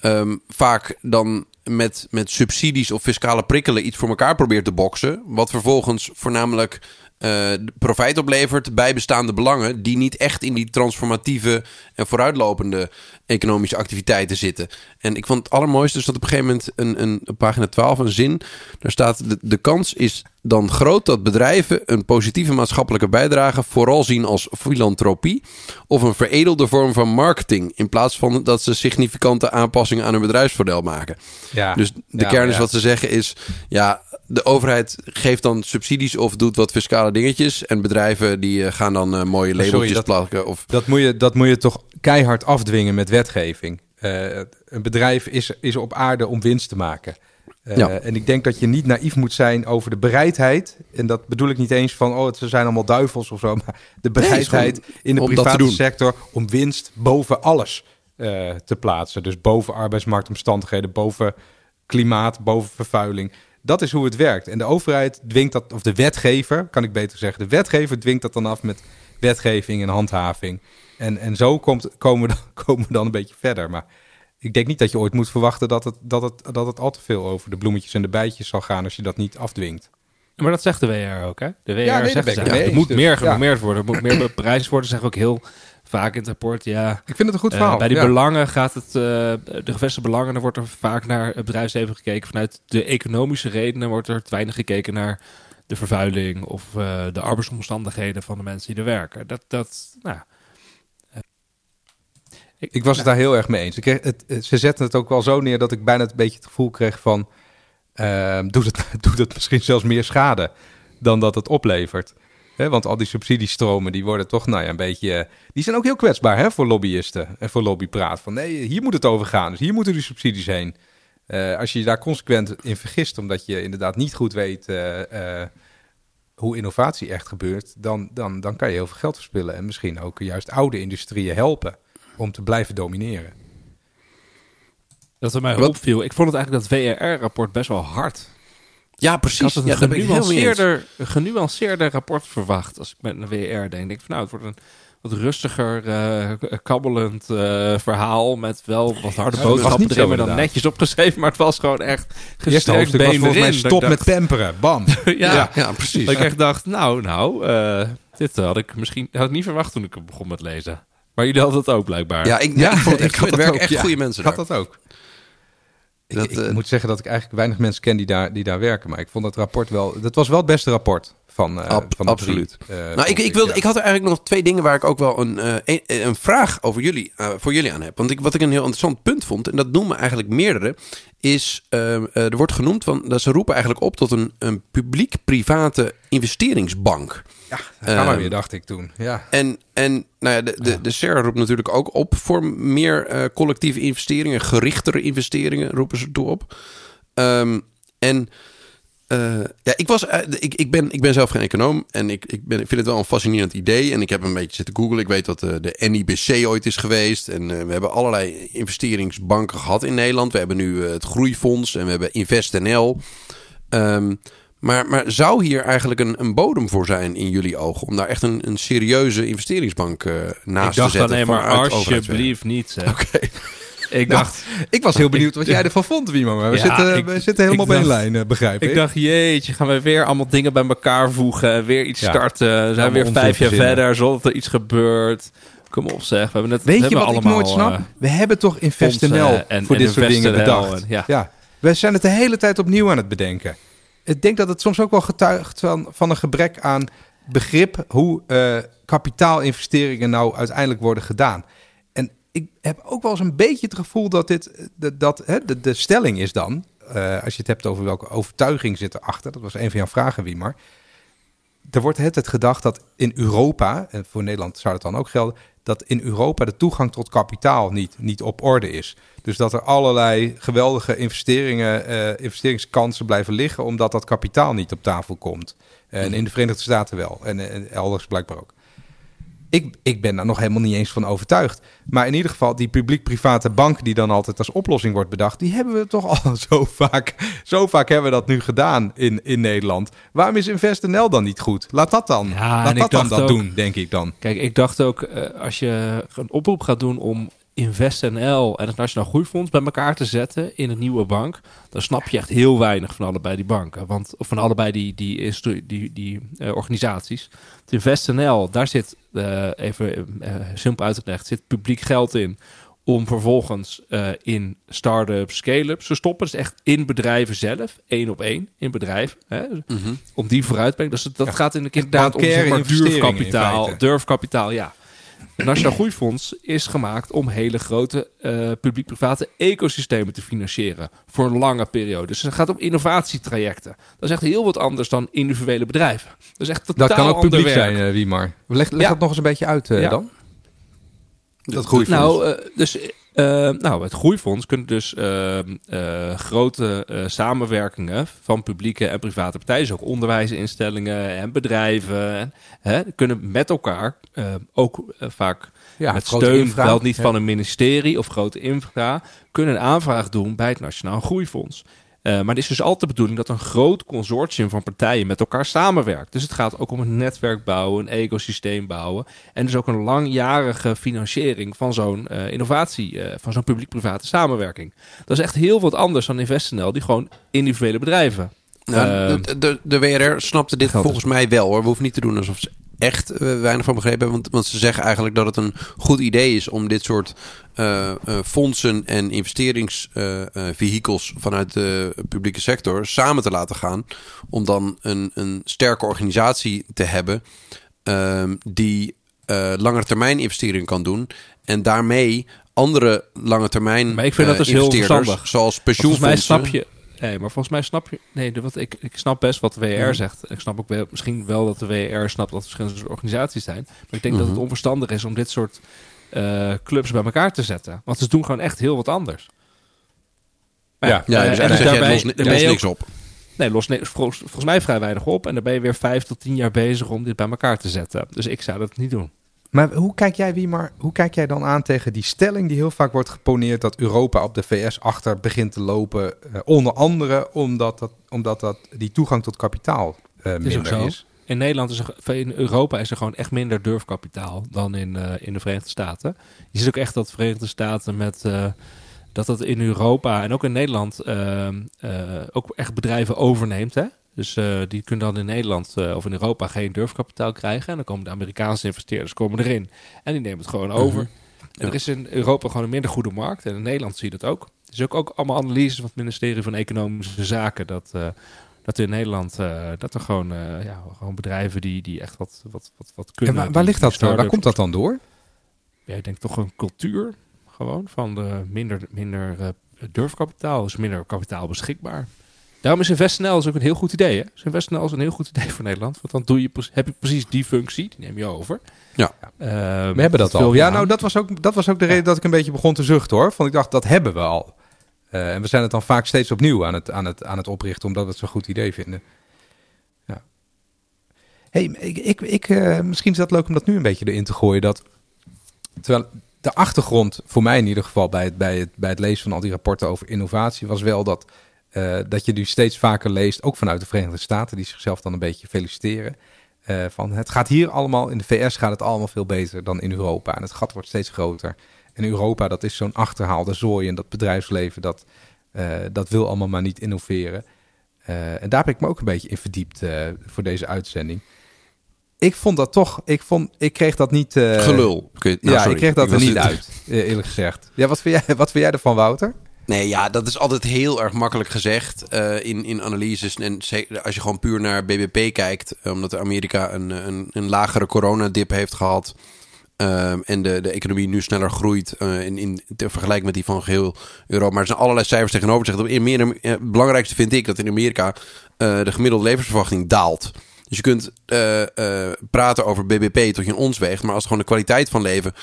ehm, vaak dan met, met subsidies of fiscale prikkelen iets voor elkaar probeert te boksen. Wat vervolgens voornamelijk eh, profijt oplevert bij bestaande belangen die niet echt in die transformatieve en vooruitlopende economische activiteiten zitten. En ik vond het allermooiste is dat op een gegeven moment een, een, op pagina 12 een zin, daar staat de, de kans is dan groot dat bedrijven een positieve maatschappelijke bijdrage vooral zien als filantropie of een veredelde vorm van marketing in plaats van dat ze significante aanpassingen aan hun bedrijfsmodel maken. Ja. Dus de Ja, kern is ja. wat ze zeggen is, ja, de overheid geeft dan subsidies of doet wat fiscale dingetjes. En bedrijven die eh, gaan dan eh, mooie sorry, labeltjes dat- plakken. Of, Dat moet, je, dat moet je toch keihard afdwingen met wetgeving. Eh, een bedrijf is, is op aarde om winst te maken. Eh, Ja. En ik denk dat je niet naïef moet zijn over de bereidheid. En dat bedoel ik niet eens van, oh, ze zijn allemaal duivels of zo. Maar de bereidheid in de private sector om winst boven alles eh, te plaatsen. Dus boven arbeidsmarktomstandigheden, boven klimaat, boven vervuiling. Dat is hoe het werkt. En de overheid dwingt dat, of de wetgever, kan ik beter zeggen, de wetgever dwingt dat dan af met wetgeving en handhaving. En, en zo komt, komen, we dan, komen we dan een beetje verder. Maar ik denk niet dat je ooit moet verwachten dat het, dat, het, dat het al te veel over de bloemetjes en de bijtjes zal gaan als je dat niet afdwingt. Maar dat zegt de WR ook, hè? De WR Ja, nee, zegt ik ze, het eens. moet Dus, meer ja. genormeerd worden, er moet meer beprijsd worden. Ze zeggen ook heel vaak in het rapport, ja... Ik vind het een goed eh, verhaal. bij die ja. belangen gaat het, eh, de gevestigde belangen, dan wordt er vaak naar het bedrijfsleven gekeken. Vanuit de economische redenen wordt er te weinig gekeken naar de vervuiling of eh, de arbeidsomstandigheden van de mensen die er werken. Dat, dat, nou, ja. Ik was het daar heel erg mee eens. Ik kreeg het, het- ze zetten het ook wel zo neer dat ik bijna een beetje het gevoel kreeg van... ehm, doet, het, doet het misschien zelfs meer schade dan dat het oplevert. Want al die subsidiestromen die worden toch nou ja, een beetje... eh, die zijn ook heel kwetsbaar hè, voor lobbyisten en voor lobbypraat. Van nee, hier moet het over gaan. Dus hier moeten die subsidies heen. Eh, als je je daar consequent in vergist, omdat je inderdaad niet goed weet... eh, hoe innovatie echt gebeurt, dan, dan, dan kan je heel veel geld verspillen. En misschien ook juist oude industrieën helpen om te blijven domineren. dat er mij Wat- opviel. Ik vond het eigenlijk dat WRR-rapport best wel hard. ja, Ik precies. had het een ik mee eens. genuanceerder, een genuanceerder rapport verwacht. Als ik met een WR denk, denk ik van nou, het wordt een wat rustiger, eh, kabbelend eh, verhaal met wel wat harde Ja, was boodschappen erin, maar dan netjes opgeschreven. Maar het was gewoon echt was been volgens mij erin. stop met pamperen. Bam. ja, Ja, ja, precies. dat ik echt dacht, nou, nou, eh, dit had ik misschien had ik niet verwacht toen ik begon met lezen. Maar jullie hadden het ook blijkbaar. Ja, ik, ja, ik vond het echt goed. Er dat werken echt ja. goede mensen Ik had daar. dat ook. Ik, Dat, ik eh, moet zeggen dat ik eigenlijk weinig mensen ken die daar, die daar werken. Maar ik vond dat rapport wel... Dat was wel het beste rapport van, eh Ab- van de absoluut. drie, eh, Nou, ik, ik, wilde, ja. ik had er eigenlijk nog twee dingen waar ik ook wel een, eh, een, een vraag over jullie, voor jullie aan heb. Want ik, wat ik een heel interessant punt vond, en dat noemen eigenlijk meerdere, is eh, eh, er wordt genoemd van dat ze roepen eigenlijk op tot een, een publiek-private investeringsbank. Ja, gaan we Ehm, weer, dacht ik toen. Ja. En, en nou ja, de, de, de SER roept natuurlijk ook op voor meer eh, collectieve investeringen, gerichtere investeringen roepen ze toe op. Ehm, en eh, ja, ik, was, eh, ik, ik, ben, ik ben zelf geen econoom en ik, ik, ben, ik vind het wel een fascinerend idee. En ik heb een beetje zitten googlen. Ik weet dat de NIBC ooit is geweest. En we hebben allerlei investeringsbanken gehad in Nederland. We hebben nu het Groeifonds en we hebben InvestNL. Ehm, maar, maar zou hier eigenlijk een, een bodem voor zijn in jullie ogen? Om daar echt een, een serieuze investeringsbank eh, naast ik dacht te zetten? alleen maar vanuit overheidswerk? alsjeblieft niet. Oké. Ik Nou, dacht, Ik was heel benieuwd wat jij ervan vond, Wimo. Maar we, Ja, zitten, ik- we zitten helemaal ik één dacht- lijn, eh, begrijp ik. ik dacht, jeetje, gaan we weer allemaal dingen bij elkaar voegen, weer iets Ja. starten. We zijn weer vijf jaar verder zonder dat er iets gebeurt. Kom op zeg, we hebben net Weet we je wat ik nooit snap? eh, we hebben toch InvestNL voor en dit soort dingen bedacht. en- ja. ja. We zijn het de hele tijd opnieuw aan het bedenken. Ik denk dat het soms ook wel getuigt van, van een gebrek aan begrip hoe eh, kapitaalinvesteringen nou uiteindelijk worden gedaan. En ik heb ook wel eens een beetje het gevoel dat dit, dat, hè, de, stelling is dan, eh, als je het hebt over welke overtuiging zit erachter, dat was een van jouw vragen, Wiemar. Er wordt het het gedacht dat in Europa, en voor Nederland zou dat dan ook gelden, dat in Europa de toegang tot kapitaal niet, niet op orde is. Dus dat er allerlei geweldige investeringen, eh, investeringskansen blijven liggen, omdat dat kapitaal niet op tafel komt. En in de Verenigde Staten wel. En, en elders blijkbaar ook. Ik, ik ben daar nog helemaal niet eens van overtuigd. Maar in ieder geval, die publiek-private bank die dan altijd als oplossing wordt bedacht, die hebben we toch al zo vaak. Zo vaak hebben we dat nu gedaan in, in Nederland. Waarom is InvestNL dan niet goed? Laat dat dan. Ja, Laat ik dat dan dat doen, denk ik dan. Kijk, ik dacht ook, eh, als je een oproep gaat doen om InvestNL en het Nationaal Groeifonds bij elkaar te zetten in een nieuwe bank, dan snap je echt heel weinig van allebei die banken. Want, of van allebei die, die, die, die eh, organisaties. Het InvestNL, daar zit, eh, even eh, simpel uitgelegd, zit publiek geld in om vervolgens in start-ups, scale-ups te stoppen. Dus echt in bedrijven zelf, één op één in bedrijven. Hè? Mhm. om die vooruit te brengen. Dus dat Ja, gaat in, inderdaad om bankaire zeg maar, investeringen in durfkapitaal. Durfkapitaal, ja. Het Nationaal Groeifonds is gemaakt om hele grote eh, publiek-private ecosystemen te financieren voor een lange periode. Dus het gaat om innovatietrajecten. Dat is echt heel wat anders dan individuele bedrijven. Dat is echt totaal Dat kan ook publiek werk. zijn, eh, Wiemar. Leg, leg Ja. dat nog eens een beetje uit eh, Ja. dan. Dat groeifonds. Nou, eh, dus, eh, nou, het groeifonds kunt dus eh, eh, grote samenwerkingen van publieke en private partijen, dus ook onderwijsinstellingen en bedrijven, en, hè, kunnen met elkaar ook vaak ja, met steun, infra. wel niet van een ministerie of grote infra, kunnen een aanvraag doen bij het Nationaal Groeifonds. Eh, maar het is dus altijd de bedoeling dat een groot consortium van partijen met elkaar samenwerkt. Dus het gaat ook om een netwerk bouwen, een ecosysteem bouwen. En dus ook een langjarige financiering van zo'n eh, innovatie, eh, van zo'n publiek-private samenwerking. Dat is echt heel wat anders dan InvestNL, die gewoon individuele bedrijven. Nou, de, de, de WRR snapte dit volgens mij wel hoor. We hoeven niet te doen alsof ze echt eh, weinig van begrepen hebben. Want, want ze zeggen eigenlijk dat het een goed idee is om dit soort eh, eh, fondsen en investeringsvehikels vanuit de publieke sector samen te laten gaan. Om dan een, een sterke organisatie te hebben ehm, die lange termijn investeringen kan doen. En daarmee andere lange termijn Maar ik vind dat dus heel verstandig. zoals Volgens mij pensioenfondsen. snap je. Nee, maar volgens mij snap je. Nee, wat ik, ik snap best wat de WR Mhm. zegt. Ik snap ook wel, misschien wel dat de WR snapt dat er verschillende organisaties zijn. Maar ik denk dat het Mhm. onverstandig is om dit soort eh, clubs bij elkaar te zetten. Want ze doen gewoon echt heel wat anders. Maar Ja, Ja, eh, dus eigenlijk je, daarbij- los, los ook- niks op. Nee, los vol- volgens mij vrij weinig op. En dan ben je weer vijf tot tien jaar bezig om dit bij elkaar te zetten. Dus ik zou dat niet doen. Maar hoe kijk jij, Wiemar, hoe kijk jij dan aan tegen die stelling die heel vaak wordt geponeerd dat Europa op de VS achter begint te lopen? eh, onder andere omdat, dat, omdat dat die toegang tot kapitaal is minder ook zo. is. In Nederland is er, in Europa is er gewoon echt minder durfkapitaal dan in, eh, in de Verenigde Staten. Je ziet ook echt dat de Verenigde Staten met dat dat in Europa en ook in Nederland eh, eh, ook echt bedrijven overneemt. Hè? Dus eh, die kunnen dan in Nederland eh, of in Europa geen durfkapitaal krijgen. En dan komen de Amerikaanse investeerders komen erin. En die nemen het gewoon over. En Ja. er is in Europa gewoon een minder goede markt. En in Nederland zie je dat ook. Er is ook, ook allemaal analyses van het ministerie van Economische Zaken. Dat, eh, dat in Nederland dat er gewoon, ja, gewoon bedrijven die, die echt wat, wat, wat, wat En kunnen. waar, die- waar ligt dat? door? Waar komt dat dan door? Ja, ik denk toch een cultuur gewoon van de minder, minder durfkapitaal. Dus minder kapitaal beschikbaar. Daarom is InvestNL dus ook een heel goed idee. Hè? Dus InvestNL is een heel goed idee voor Nederland. Want dan doe je, heb je precies die functie. Die neem je over. Ja. Ehm, We hebben dat al. Ja, aan. nou, dat was ook, dat was ook de reden dat ik een beetje begon te zuchten hoor. Van ik dacht, dat hebben we al. Eh, en we zijn het dan vaak steeds opnieuw aan het, aan het, aan het oprichten, omdat we het zo'n goed idee vinden. Ja. hey, ik, ik, ik, eh, misschien is dat leuk om dat nu een beetje erin te gooien. Dat, terwijl de achtergrond, voor mij in ieder geval, bij het, bij het, bij het lezen van al die rapporten over innovatie, was wel dat, eh, dat je nu steeds vaker leest, ook vanuit de Verenigde Staten, die zichzelf dan een beetje feliciteren. eh, van het gaat hier allemaal, in de VS gaat het allemaal veel beter dan in Europa. En het gat wordt steeds groter. En Europa, dat is zo'n achterhaalde zooi. En dat bedrijfsleven, dat, eh, dat wil allemaal maar niet innoveren. En daar heb ik me ook een beetje in verdiept voor deze uitzending. Ik vond dat toch, ik, vond, ik kreeg dat niet... Gelul. Nou, ja, sorry. ik kreeg dat er niet het- uit, eh, eerlijk gezegd. Ja, wat vind jij, wat vind jij ervan, Wouter? Nee, ja, dat is altijd heel erg makkelijk gezegd eh, in, in analyses. En zeker als je gewoon puur naar BBP kijkt, eh, omdat Amerika een, een, een lagere coronadip heeft gehad. ehm, en de, de economie nu sneller groeit eh, in, in vergelijking met die van geheel Europa. Maar er zijn allerlei cijfers tegenover. In meer, eh, het belangrijkste vind ik dat in Amerika eh, de gemiddelde levensverwachting daalt. Dus je kunt uh, uh, praten over BBP tot je een ons weegt. Maar als gewoon de kwaliteit van leven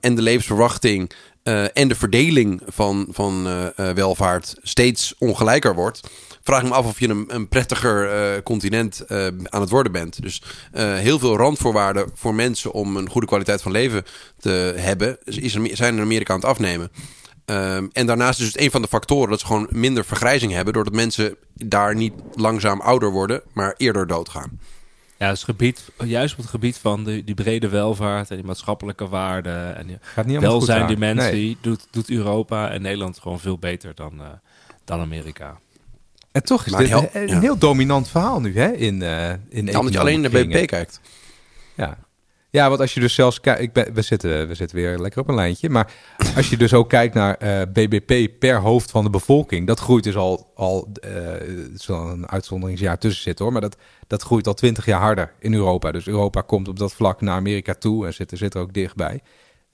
en de levensverwachting uh, en de verdeling van, van welvaart steeds ongelijker wordt. Vraag ik me af of je een, prettiger continent aan het worden bent. Dus heel veel randvoorwaarden voor mensen om een goede kwaliteit van leven te hebben, is zijn in Amerika aan het afnemen. Um, en daarnaast is het een van de factoren dat ze gewoon minder vergrijzing hebben, doordat mensen daar niet langzaam ouder worden, maar eerder doodgaan. Ja, het gebied, juist op het gebied van de, die brede welvaart en die maatschappelijke waarden en die Gaat niet dimensie doet, doet Europa en Nederland gewoon veel beter dan, uh, dan Amerika. En toch is dit heel, een, heel dominant verhaal nu hè, in, uh, in Dan dat je alleen naar BBP kijkt. Ja, ja, want als je dus zelfs kijkt, we, zitten, we zitten weer lekker op een lijntje. Maar als je dus ook kijkt naar eh, BBP per hoofd van de bevolking, dat groeit dus al, al uh, wel een uitzonderingsjaar tussen zitten hoor, maar dat, dat groeit al twintig jaar harder in Europa. Dus Europa komt op dat vlak naar Amerika toe en zit, zit er ook dichtbij.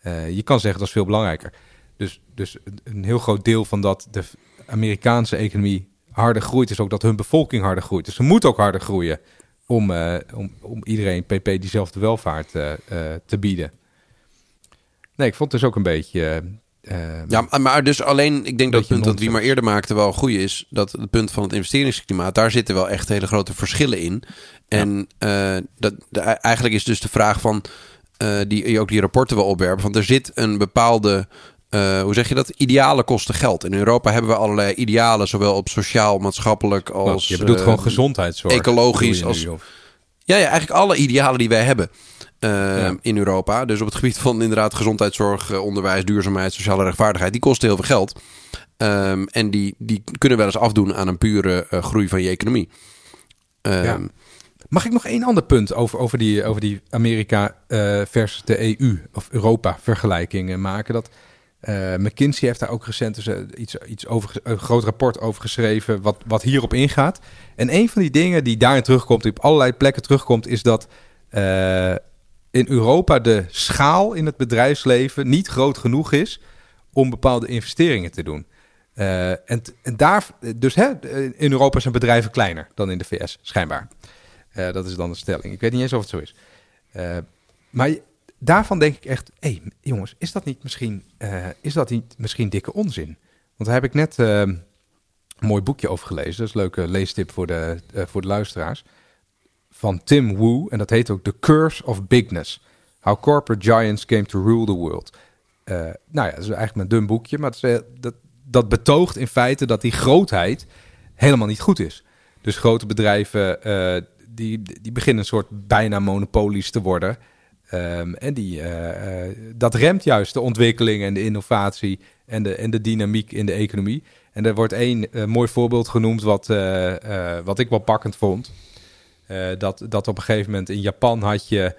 Uh, je kan zeggen dat is veel belangrijker. Dus, dus een heel groot deel van dat de Amerikaanse economie harder groeit, is ook dat hun bevolking harder groeit. Dus ze moet ook harder groeien om, uh, om, om iedereen PP diezelfde welvaart uh, uh, te bieden. Nee, ik vond het dus ook een beetje. ja, maar dus alleen, ik denk dat het punt dat wie maar eerder maakte wel goed is. Dat het punt van het investeringsklimaat, daar zitten wel echt hele grote verschillen in. En ja. dat, de, eigenlijk is dus de vraag van, die ook die rapporten wel opwerpen, van er zit een bepaalde uh, hoe zeg je dat? Idealen kosten geld. In Europa hebben we allerlei idealen, zowel op sociaal, maatschappelijk als. je bedoelt uh, gewoon gezondheidszorg. Ecologisch. Als, ja, ja, eigenlijk alle idealen die wij hebben uh, ja. in Europa. Dus op het gebied van inderdaad gezondheidszorg, onderwijs, duurzaamheid, sociale rechtvaardigheid, die kosten heel veel geld. Um, en die, die kunnen wel eens afdoen aan een pure groei van je economie. Um, ja. Mag ik nog één ander punt over, over, die, over die Amerika versus de EU of Europa vergelijking maken? Dat uh, McKinsey heeft daar ook recent uh, iets, iets over, een groot rapport over geschreven, wat, wat hierop ingaat. En een van die dingen die daarin terugkomt, die op allerlei plekken terugkomt, is dat uh, in Europa de schaal in het bedrijfsleven niet groot genoeg is om bepaalde investeringen te doen. en, en daar, dus hè, in Europa zijn bedrijven kleiner dan in de VS, schijnbaar. dat is dan de stelling. Ik weet niet eens of het zo is. maar daarvan denk ik echt, hé hey, jongens, is dat niet misschien, uh, is dat niet misschien dikke onzin? Want daar heb ik net uh, een mooi boekje over gelezen. Dat is een leuke leestip voor de, uh, voor de luisteraars. Van Tim Wu. En dat heet ook The Curse of Bigness. How Corporate Giants Came to Rule the World. nou ja, dat is eigenlijk een dun boekje. Maar dat, dat betoogt in feite dat die grootheid helemaal niet goed is. Dus grote bedrijven die, die beginnen een soort bijna monopolies te worden... Um, en die, uh, uh, dat remt juist de ontwikkeling en de innovatie en de, en de dynamiek in de economie. En er wordt één uh, mooi voorbeeld genoemd wat, wat ik wel pakkend vond. dat, dat op een gegeven moment in Japan had je,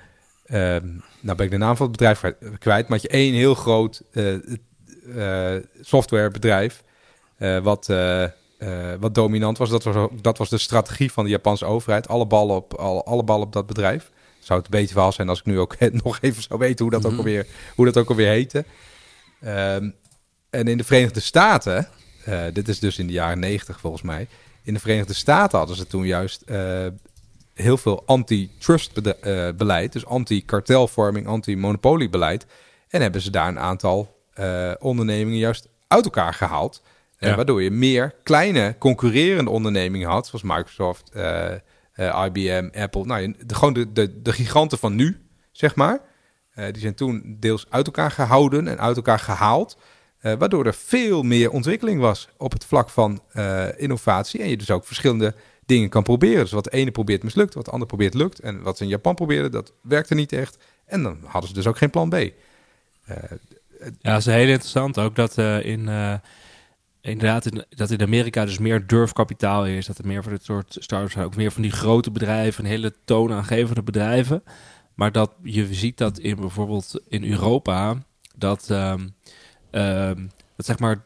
ehm, nou ben ik de naam van het bedrijf kwijt, maar had je één heel groot softwarebedrijf wat, wat dominant was. Dat, was. dat was de strategie van de Japanse overheid. Alle ballen op, alle ballen op dat bedrijf zou het beter wel zijn als ik nu ook nog even zou weten hoe dat ook mhm. alweer, hoe dat ook alweer heette. Um, en in de Verenigde Staten, uh, dit is dus in de jaren negentig volgens mij. In de Verenigde Staten hadden ze toen juist uh, heel veel anti-trust uh, beleid. Dus anti-kartelvorming, anti-monopoliebeleid. En hebben ze daar een aantal ondernemingen juist uit elkaar gehaald. Ja. waardoor je meer kleine concurrerende ondernemingen had, zoals Microsoft, eh, IBM, Apple. Nou, de, gewoon de, de, de giganten van nu, zeg maar. Uh, die zijn toen deels uit elkaar gehouden en uit elkaar gehaald. Uh, waardoor er veel meer ontwikkeling was op het vlak van innovatie. En je dus ook verschillende dingen kan proberen. Dus wat de ene probeert mislukt, wat de ander probeert lukt. En wat ze in Japan probeerden, dat werkte niet echt. En dan hadden ze dus ook geen plan B. ja, dat is heel interessant ook dat in inderdaad dat in Amerika dus meer durfkapitaal is. Dat er meer van dit soort startups zijn. Ook meer van die grote bedrijven, hele toonaangevende bedrijven. Maar dat je ziet dat in bijvoorbeeld in Europa dat, um, um, dat zeg maar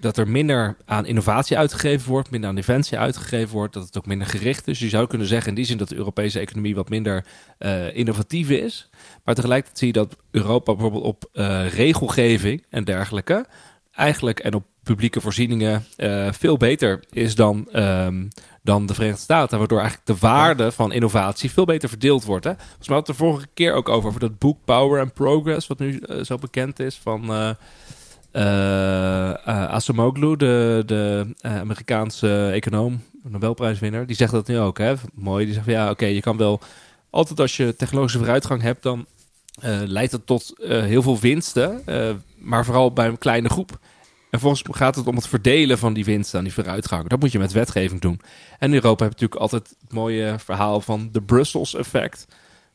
dat er minder aan innovatie uitgegeven wordt, minder aan defensie uitgegeven wordt, dat het ook minder gericht is. Je zou kunnen zeggen in die zin dat de Europese economie wat minder uh, innovatief is. Maar tegelijkertijd zie je dat Europa bijvoorbeeld op uh, regelgeving en dergelijke eigenlijk en op publieke voorzieningen eh, veel beter is dan, ehm, dan de Verenigde Staten. Waardoor eigenlijk de waarde van innovatie veel beter verdeeld wordt. Hè? Volgens mij had het er vorige keer ook over, over dat boek Power and Progress, wat nu eh, zo bekend is van uh, de, de Amerikaanse econoom, Nobelprijswinnaar. Die zegt dat nu ook. Hè? Mooi, die zegt van ja, oké, je kan wel altijd als je technologische vooruitgang hebt, dan leidt het tot heel veel winsten, maar vooral bij een kleine groep. En volgens mij gaat het om het verdelen van die winst aan die vooruitgang. Dat moet je met wetgeving doen. En Europa heeft natuurlijk altijd het mooie verhaal van de Brussels effect.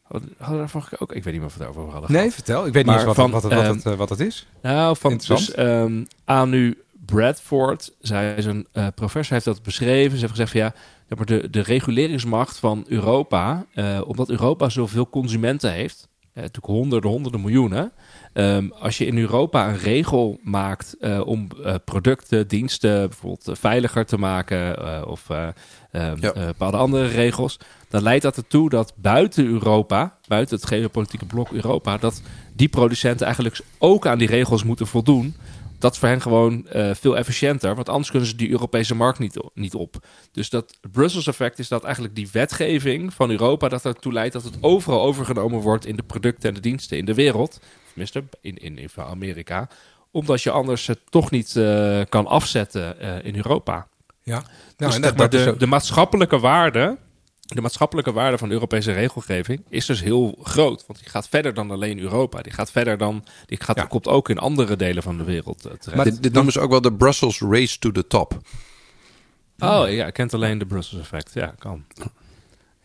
Hadden we daarvan ook? Ik weet niet meer of we het over hadden. Nee, vertel. Ik weet niet eens wat, van, wat, het, wat, het, ehm, wat het is. Nou, van dus um, Anu Bradford, zij is een uh, professor, heeft dat beschreven. Ze heeft gezegd van ja, maar de, de reguleringsmacht van Europa, uh, omdat Europa zoveel consumenten heeft, uh, natuurlijk honderden, honderden miljoenen. Um, als je in Europa een regel maakt uh, om uh, producten, diensten bijvoorbeeld uh, veiliger te maken of um, ja. bepaalde andere regels, dan leidt dat ertoe dat buiten Europa, buiten het geopolitieke blok Europa, dat die producenten eigenlijk ook aan die regels moeten voldoen dat is voor hen gewoon uh, veel efficiënter. Want anders kunnen ze die Europese markt niet, niet op. Dus dat Brussels effect is dat eigenlijk die wetgeving van Europa... dat ertoe leidt dat het overal overgenomen wordt... in de producten en de diensten in de wereld. Tenminste, in, in, in Amerika. Omdat je anders het toch niet uh, kan afzetten uh, in Europa. Ja, nou, dus, dat, maar de, de maatschappelijke waarde de maatschappelijke waarde van de Europese regelgeving is dus heel groot. Want die gaat verder dan alleen Europa. Die gaat verder dan. Die gaat, ja. komt ook in andere delen van de wereld uh, terecht. Maar dit, dit noemen ze ook wel de Brussels Race to the Top. Oh ja, ik kent alleen de Brussels effect. Ja, kan.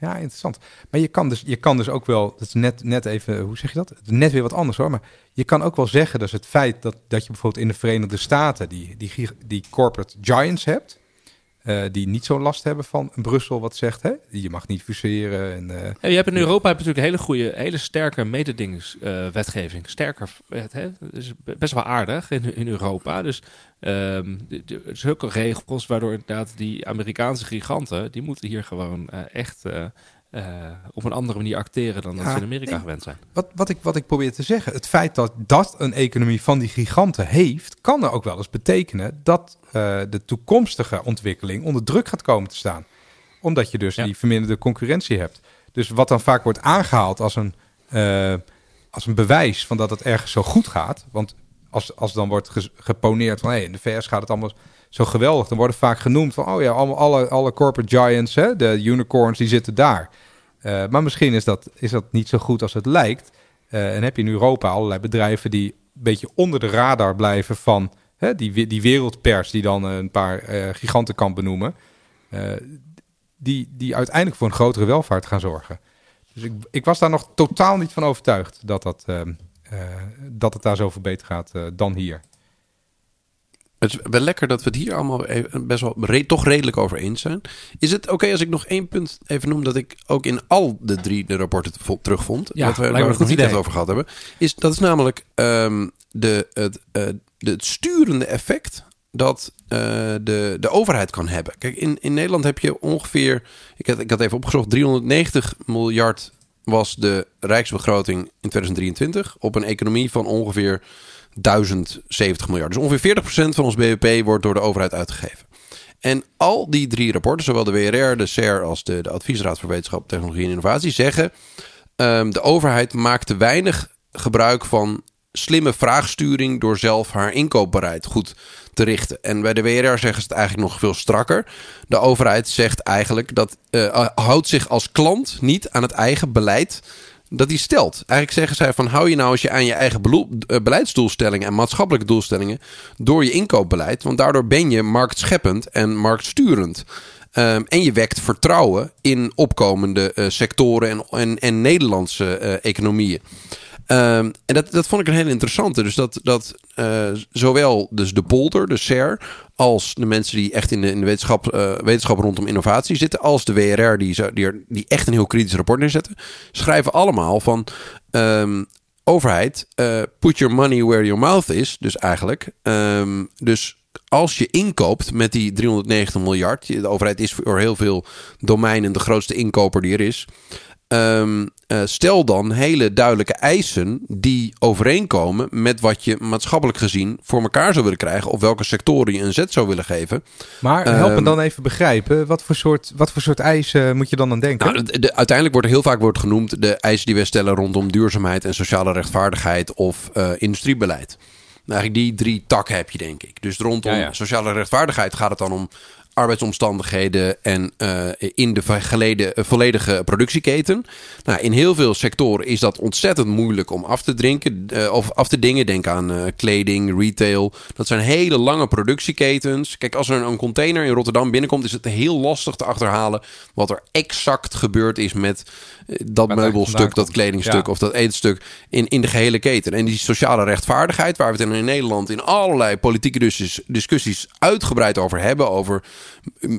Ja, interessant. Maar je kan dus, je kan dus ook wel, dat is net, net even, hoe zeg je dat? Net weer wat anders hoor. Maar je kan ook wel zeggen, dus het feit dat, dat je bijvoorbeeld in de Verenigde Staten die, die, die corporate giants hebt. Uh, die niet zo'n last hebben van Brussel wat zegt, hè? je mag niet fuseren. En, ja, je hebt in Europa heb je natuurlijk hele goede, hele sterke mededingingswetgeving. Sterker, hè? is best wel aardig in, in Europa. Dus um, zulke regels waardoor inderdaad die Amerikaanse giganten, die moeten hier gewoon echt uh, op een andere manier acteren dan ja, dat ze in Amerika gewend zijn. Wat, wat, ik, wat ik probeer te zeggen, het feit dat dat een economie van die giganten heeft, kan er ook wel eens betekenen dat uh, de toekomstige ontwikkeling onder druk gaat komen te staan. Omdat je dus ja. die verminderde concurrentie hebt. Dus wat dan vaak wordt aangehaald als een, uh, als een bewijs van dat het ergens zo goed gaat. Want als, als dan wordt geponeerd van hey, in de VS gaat het allemaal zo geweldig. Dan worden vaak genoemd van, oh ja, allemaal, alle, alle corporate giants, hè, de unicorns, die zitten daar. Uh, maar misschien is dat, is dat niet zo goed als het lijkt. Uh, en heb je in Europa allerlei bedrijven die een beetje onder de radar blijven van hè, die, die wereldpers, die dan een paar uh, giganten kan benoemen. die, die uiteindelijk voor een grotere welvaart gaan zorgen. Dus ik, ik was daar nog totaal niet van overtuigd dat, dat, dat het daar zoveel beter gaat dan hier. Het is wel lekker dat we het hier allemaal best wel re toch redelijk over eens zijn. Is het oké okay als ik nog één punt even noem dat ik ook in al de drie de rapporten terugvond? Ja, dat we het nog niet even over gehad hebben. Is, dat is namelijk um, de, het, uh, de, het sturende effect dat uh, de, de overheid kan hebben. Kijk, in, in Nederland heb je ongeveer, ik had, ik had even opgezocht, 390 miljard was de rijksbegroting in 2023 op een economie van ongeveer 1070 miljard. Dus ongeveer 40% van ons BBP wordt door de overheid uitgegeven. En al die drie rapporten, zowel de WRR, de CER als de, Adviesraad voor Wetenschap, Technologie en Innovatie, zeggen um, de overheid maakt te weinig gebruik van slimme vraagsturing door zelf haar inkoopbeleid goed te richten. En bij de WRR zeggen ze het eigenlijk nog veel strakker. De overheid zegt eigenlijk dat uh, houdt zich als klant niet aan het eigen beleid dat die stelt. Eigenlijk zeggen zij van hou je nou eens je aan je eigen eh, beleidsdoelstellingen en maatschappelijke doelstellingen door je inkoopbeleid. Want daardoor ben je marktscheppend en marktsturend. Um, en je wekt vertrouwen in opkomende uh, sectoren en, en, en Nederlandse uh, economieën. Um, en dat, dat vond ik een hele interessante. Dus dat, dat uh, zowel dus de polder, de SER, als de mensen die echt in de, in de wetenschap, uh, wetenschap rondom innovatie zitten, als de WRR, die, die, die echt een heel kritisch rapport neerzetten, schrijven allemaal van um, overheid, uh, put your money where your mouth is. Dus eigenlijk. Um, dus als je inkoopt met die 390 miljard, de overheid is voor heel veel domeinen de grootste inkoper die er is. Ehm, eh, stel dan hele duidelijke eisen die overeenkomen met wat je maatschappelijk gezien voor elkaar zou willen krijgen. Of welke sectoren je een zet zou willen geven. Maar help me Ehm, dan even begrijpen. Wat voor soort, wat voor soort eisen moet je dan aan denken? Nou, de, de- uiteindelijk wordt er heel vaak wordt genoemd de eisen die wij stellen rondom duurzaamheid en sociale rechtvaardigheid of eh, industriebeleid. Nou, eigenlijk die drie takken heb je, denk ik. Dus rondom Ja, ja. sociale rechtvaardigheid gaat het dan om arbeidsomstandigheden en eh, in de vergeleden, eh, volledige productieketen. Nou, in heel veel sectoren is dat ontzettend moeilijk om af te drinken eh, of af te dingen. Denk aan kleding, retail. Dat zijn hele lange productieketens. Kijk, als er een container in Rotterdam binnenkomt, is het heel lastig te achterhalen wat er exact gebeurd is met dat meubelstuk, dat kledingstuk Ja. of dat eetstuk in, in de gehele keten. En die sociale rechtvaardigheid, waar we het in Nederland in allerlei politieke discussies, discussies uitgebreid over hebben, over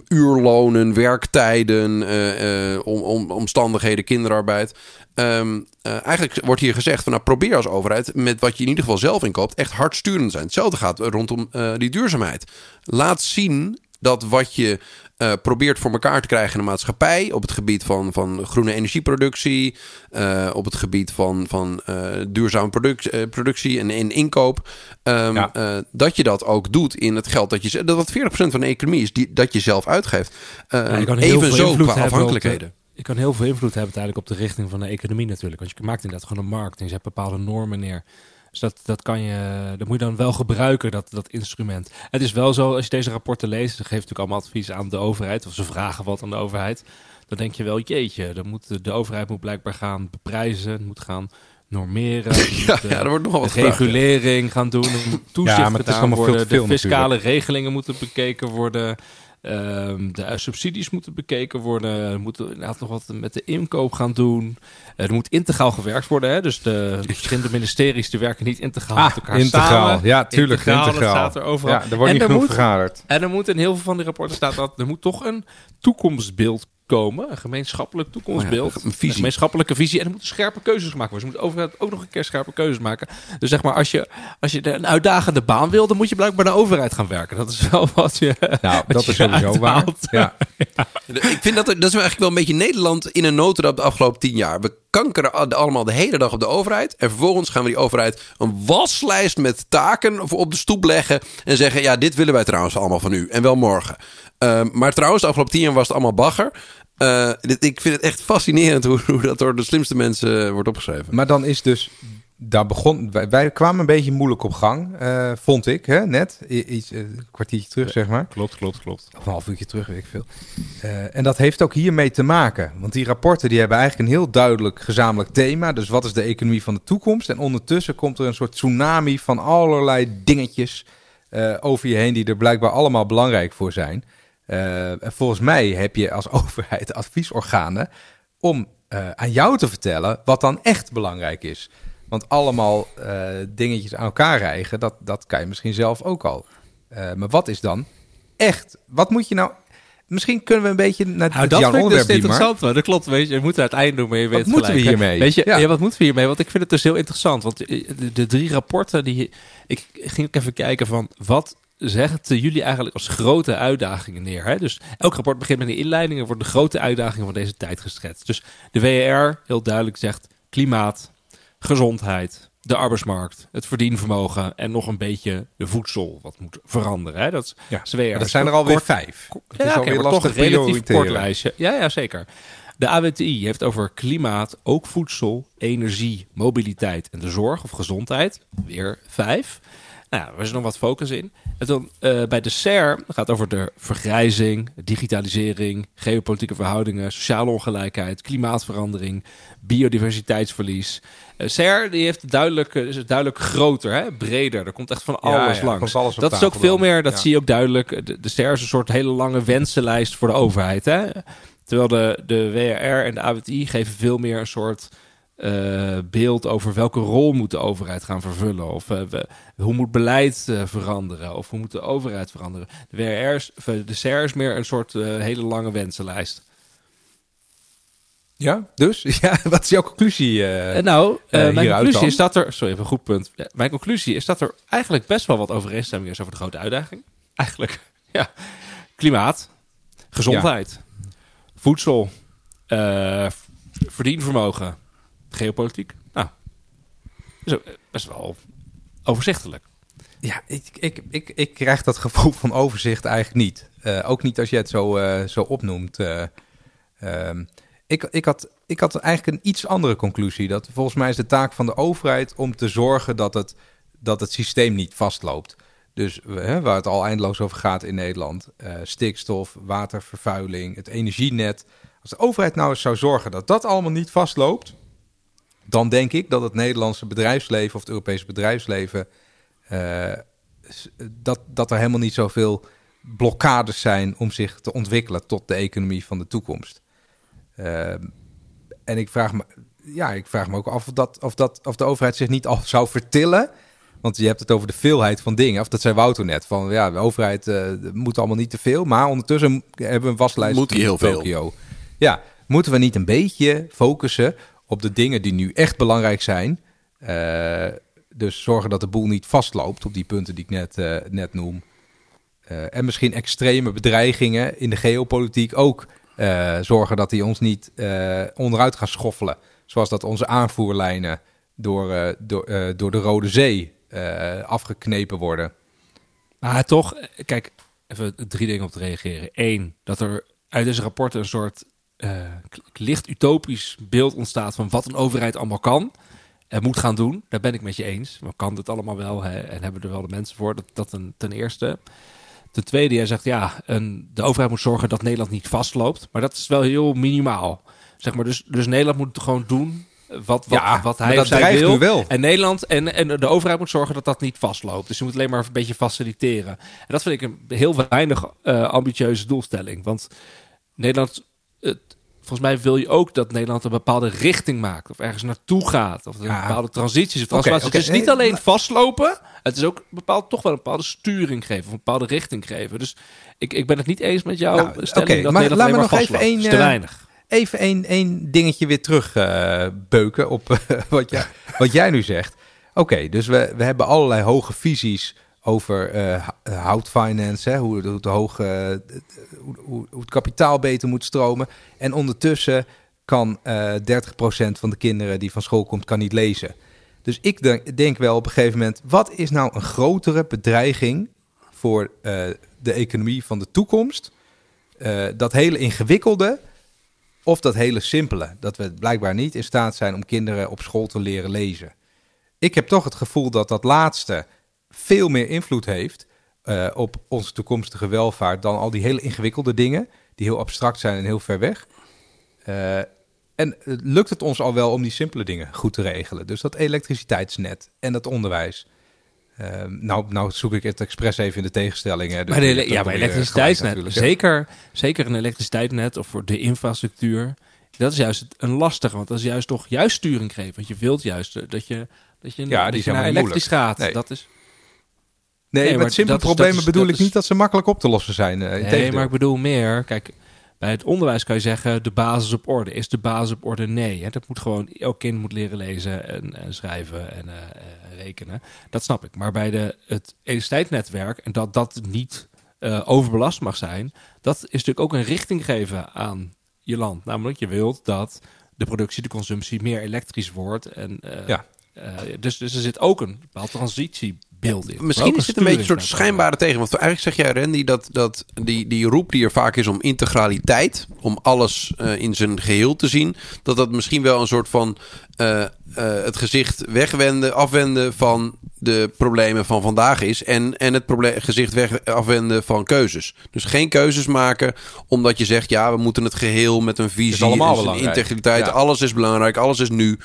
uurlonen, werktijden, eh, eh, om, om, omstandigheden, kinderarbeid. Ehm, eh, eigenlijk wordt hier gezegd van nou probeer als overheid met wat je in ieder geval zelf inkoopt echt hardsturend zijn. Hetzelfde gaat rondom die duurzaamheid. Laat zien dat wat je eh, probeert voor elkaar te krijgen in de maatschappij. Op het gebied van, van groene energieproductie. eh, op het gebied van, van eh, duurzame produc- eh, productie en, en inkoop. ehm, Ja. eh, dat je dat ook doet in het geld dat je... Dat wat 40% van de economie is die, dat je zelf uitgeeft. Eh, Ja, je kan heel veel Evenzo invloed qua afhankelijkheden. Je kan heel veel invloed hebben uiteindelijk op de richting van de economie natuurlijk. Want je maakt inderdaad gewoon een markt en je zet bepaalde normen neer. Dus dat, dat kan je, dat moet je dan wel gebruiken, dat, dat instrument. Het is wel zo, als je deze rapporten leest, ze geven natuurlijk allemaal advies aan de overheid, of ze vragen wat aan de overheid. Dan denk je wel, jeetje, dan moet, de overheid moet blijkbaar gaan beprijzen, moet gaan normeren. Ja, moet, eh, ja, er wordt nogal wat ja. regulering gaan doen, toezicht Ja, maar het is gedaan allemaal veel worden, te veel de fiscale regelingen moeten bekeken worden. Ehm, de subsidies moeten bekeken worden. Er moet inderdaad nog wat met de inkoop gaan doen. Er moet integraal gewerkt worden. Hè? Dus de verschillende ministeries die werken niet integraal Ah, met elkaar integraal. samen. Ja, tuurlijk, Integraal, dat integraal. staat er overal. Ja, er wordt En niet genoeg moet- vergaderd. En er moet in heel veel van die rapporten staat dat er moet toch een toekomstbeeld komen. Een gemeenschappelijk toekomstbeeld. Oh ja, een visie. Een gemeenschappelijke visie. En er moeten scherpe keuzes gemaakt worden. Ze moeten overheid ook nog een keer scherpe keuzes maken. Dus zeg maar, als je, als je een uitdagende baan wil, dan moet je blijkbaar bij de overheid gaan werken. Dat is wel wat je. Nou, wat dat je is sowieso waar. Ja. Ik vind dat, dat is eigenlijk wel een beetje Nederland in een notendop de afgelopen tien jaar. We kankeren al- allemaal de hele dag op de overheid. En vervolgens gaan we die overheid een waslijst met taken op de stoep leggen. En zeggen, ja, dit willen wij trouwens allemaal van u. En wel morgen. Ehm, maar trouwens, de afgelopen tien jaar was het allemaal bagger. Eh, dit, ik vind het echt fascinerend hoe, hoe dat door de slimste mensen eh, wordt opgeschreven. Maar dan is dus, daar begon, wij, wij kwamen een beetje moeilijk op gang, eh, vond ik, hè, net. I- iets, een kwartiertje terug, zeg maar. Klopt, klopt, klopt. Of een half uurtje terug, weet ik veel. Eh, en dat heeft ook hiermee te maken. Want die rapporten die hebben eigenlijk een heel duidelijk gezamenlijk thema. Dus wat is de economie van de toekomst? En ondertussen komt er een soort tsunami van allerlei dingetjes eh, over je heen... die er blijkbaar allemaal belangrijk voor zijn. Eh, en volgens mij heb je als overheid adviesorganen... om eh, aan jou te vertellen wat dan echt belangrijk is. Want allemaal eh, dingetjes aan elkaar rijgen, dat, dat kan je misschien zelf ook al. Maar wat is dan echt? Wat moet je nou... Misschien kunnen we een beetje naar Nou, dat jouw vind ik dus interessant. Dat klopt, weet je. Je moet er het eind doen, maar je weet moeten we hè. hiermee? Weet je, Ja. ja. wat moeten we hiermee? Want ik vind het dus heel interessant. Want de, de drie rapporten, die, ik ging ook even kijken van... wat zeggen jullie eigenlijk als grote uitdagingen neer? Hè? Dus elk rapport begint met een inleiding... en wordt de grote uitdagingen van deze tijd geschetst. Dus de WER heel duidelijk zegt... klimaat, gezondheid, de arbeidsmarkt, het verdienvermogen... en nog een beetje de voedsel, wat moet veranderen. Hè? Dat is, Ja, is zijn er alweer vijf. Het is ja, oké, alweer lastig toch een relatief kort lijstje. Ja, ja, zeker. De AWTI heeft over klimaat, ook voedsel, energie, mobiliteit en de zorg of gezondheid. Weer vijf. Nou, er is nog wat focus in. En dan eh, bij de SER gaat het over de vergrijzing, digitalisering, geopolitieke verhoudingen, sociale ongelijkheid, klimaatverandering, biodiversiteitsverlies. Eh SER die heeft duidelijk, eh, is duidelijk groter, hè? breder. Er komt echt van alles ja, langs. alles dat is ook veel dan. meer, dat Ja. zie je ook duidelijk. De, de SER is een soort hele lange wensenlijst voor de overheid. Hè? Terwijl de, de WRR en de AWTI geven veel meer een soort eh, beeld over welke rol moet de overheid gaan vervullen. Of eh, we- hoe moet beleid eh, veranderen. Of hoe moet de overheid veranderen. De eh, de SER is meer een soort hele lange wensenlijst. Ja, dus? Ja, wat is jouw conclusie? nou, mijn conclusie dan? is dat er... Sorry, even een goed punt. Ja, mijn conclusie is dat er eigenlijk best wel wat overeenstemming is over de grote uitdaging. Eigenlijk, ja. Klimaat, gezondheid, voedsel, verdienvermogen, geopolitiek. Nou, is ook best wel overzichtelijk. Ja, ik, ik, ik, ik krijg dat gevoel van overzicht eigenlijk niet. Uh, ook niet als je het zo, uh, zo opnoemt. Um, ik, ik, had, ik had eigenlijk een iets andere conclusie. Dat volgens mij is de taak van de overheid om te zorgen dat het, dat het systeem niet vastloopt. Dus hè, waar het al eindeloos over gaat in Nederland. stikstof, watervervuiling, het energienet. Als de overheid nou eens zou zorgen dat dat allemaal niet vastloopt, dan denk ik dat het Nederlandse bedrijfsleven of het Europese bedrijfsleven, uh, dat, dat er helemaal niet zoveel blokkades zijn om zich te ontwikkelen tot de economie van de toekomst. Uh, en ik vraag me, ja, ik vraag me ook af of, dat, of, dat, of de overheid zich niet al zou vertillen. Want je hebt het over de veelheid van dingen. Of dat zei Wouter net. Van ja, de overheid uh, moet allemaal niet te veel. Maar ondertussen hebben we een waslijst. Moet heel Tokio. veel. Ja, moeten we niet een beetje focussen op de dingen die nu echt belangrijk zijn? Uh, dus zorgen dat de boel niet vastloopt op die punten die ik net, uh, net noem. Uh, en misschien extreme bedreigingen in de geopolitiek ook zorgen dat die ons niet onderuit gaan schoffelen. Zoals dat onze aanvoerlijnen door, door, door de Rode Zee afgeknepen worden. Maar toch, kijk, even drie dingen op te reageren. Eén, dat er uit deze rapporten een soort licht utopisch beeld ontstaat van wat een overheid allemaal kan en moet gaan doen. Daar ben ik met je eens. We kan dit allemaal wel hè, en hebben er wel de mensen voor. Dat, dat een, ten eerste. Ten tweede, jij zegt ja, een, de overheid moet zorgen dat Nederland niet vastloopt. Maar dat is wel heel minimaal. Zeg maar, dus, dus Nederland moet gewoon doen wat, wat, ja, wat hij zij wil. wel. En Nederland en, en de overheid moet zorgen dat dat niet vastloopt. Dus je moet alleen maar een beetje faciliteren. En dat vind ik een heel weinig uh, ambitieuze doelstelling. Want Nederland het, volgens mij wil je ook dat Nederland een bepaalde richting maakt. Of ergens naartoe gaat. Of een bepaalde transities. Of okay, okay. Het is niet alleen vastlopen. Het is ook bepaald, toch wel een bepaalde sturing geven. Of een bepaalde richting geven. Dus ik, ik ben het niet eens met jouw nou, stelling okay, dat maar Nederland laat me nog even één, te weinig. Even één, één dingetje weer terug uh, beuken op uh, wat, jij, wat jij nu zegt. Oké, dus we, we hebben allerlei hoge visies over uh, houtfinance, hè, hoe, hoe, hoe, het kapitaal beter moet stromen. En ondertussen kan uh, 30% van de kinderen die van school komt, kan niet lezen. Dus ik denk, denk wel op een gegeven moment, wat is nou een grotere bedreiging voor de economie van de toekomst? dat hele ingewikkelde of dat hele simpele? Dat we blijkbaar niet in staat zijn om kinderen op school te leren lezen. Ik heb toch het gevoel dat dat laatste veel meer invloed heeft uh, op onze toekomstige welvaart dan al die hele ingewikkelde dingen, die heel abstract zijn en heel ver weg. Uh, en lukt het ons al wel om die simpele dingen goed te regelen? Dus dat elektriciteitsnet en dat onderwijs. Uh, nou, nou zoek ik het expres even in de tegenstellingen. Dus maar de, ja, maar elektriciteitsnet. Zeker, zeker een elektriciteitsnet of voor de infrastructuur. Dat is juist een lastige, want dat is juist toch juist sturing geven. Want je wilt juist dat je, dat je, ja, dat die je naar elektrisch gaat. Nee. Dat is... Nee, nee met simpele problemen is, bedoel ik is, niet dat ze makkelijk op te lossen zijn. Uh, nee, maar ik bedoel meer... Kijk, bij het onderwijs kan je zeggen de basis op orde. Is de basis op orde? Nee. Hè? Dat moet gewoon, elk kind moet leren lezen en, en schrijven en uh, uh, rekenen. Dat snap ik. Maar bij de, het elektriciteitsnetwerk en dat dat niet uh, overbelast mag zijn, dat is natuurlijk ook een richting geven aan je land. Namelijk, je wilt dat de productie, de consumptie meer elektrisch wordt. En, ja. dus, dus er zit ook een bepaalde transitie beeld. Misschien is dit een beetje een soort schijnbare tegen. Want eigenlijk zeg jij, Randy, dat, dat die, die roep die er vaak is om integraliteit, om alles uh, in zijn geheel te zien, dat dat misschien wel een soort van uh, uh, het gezicht wegwenden, afwenden van de problemen van vandaag is. En, en het probleem, gezicht weg, afwenden van keuzes. Dus geen keuzes maken omdat je zegt, ja, we moeten het geheel met een visie, een integriteit. Ja. Alles is belangrijk, alles is nu.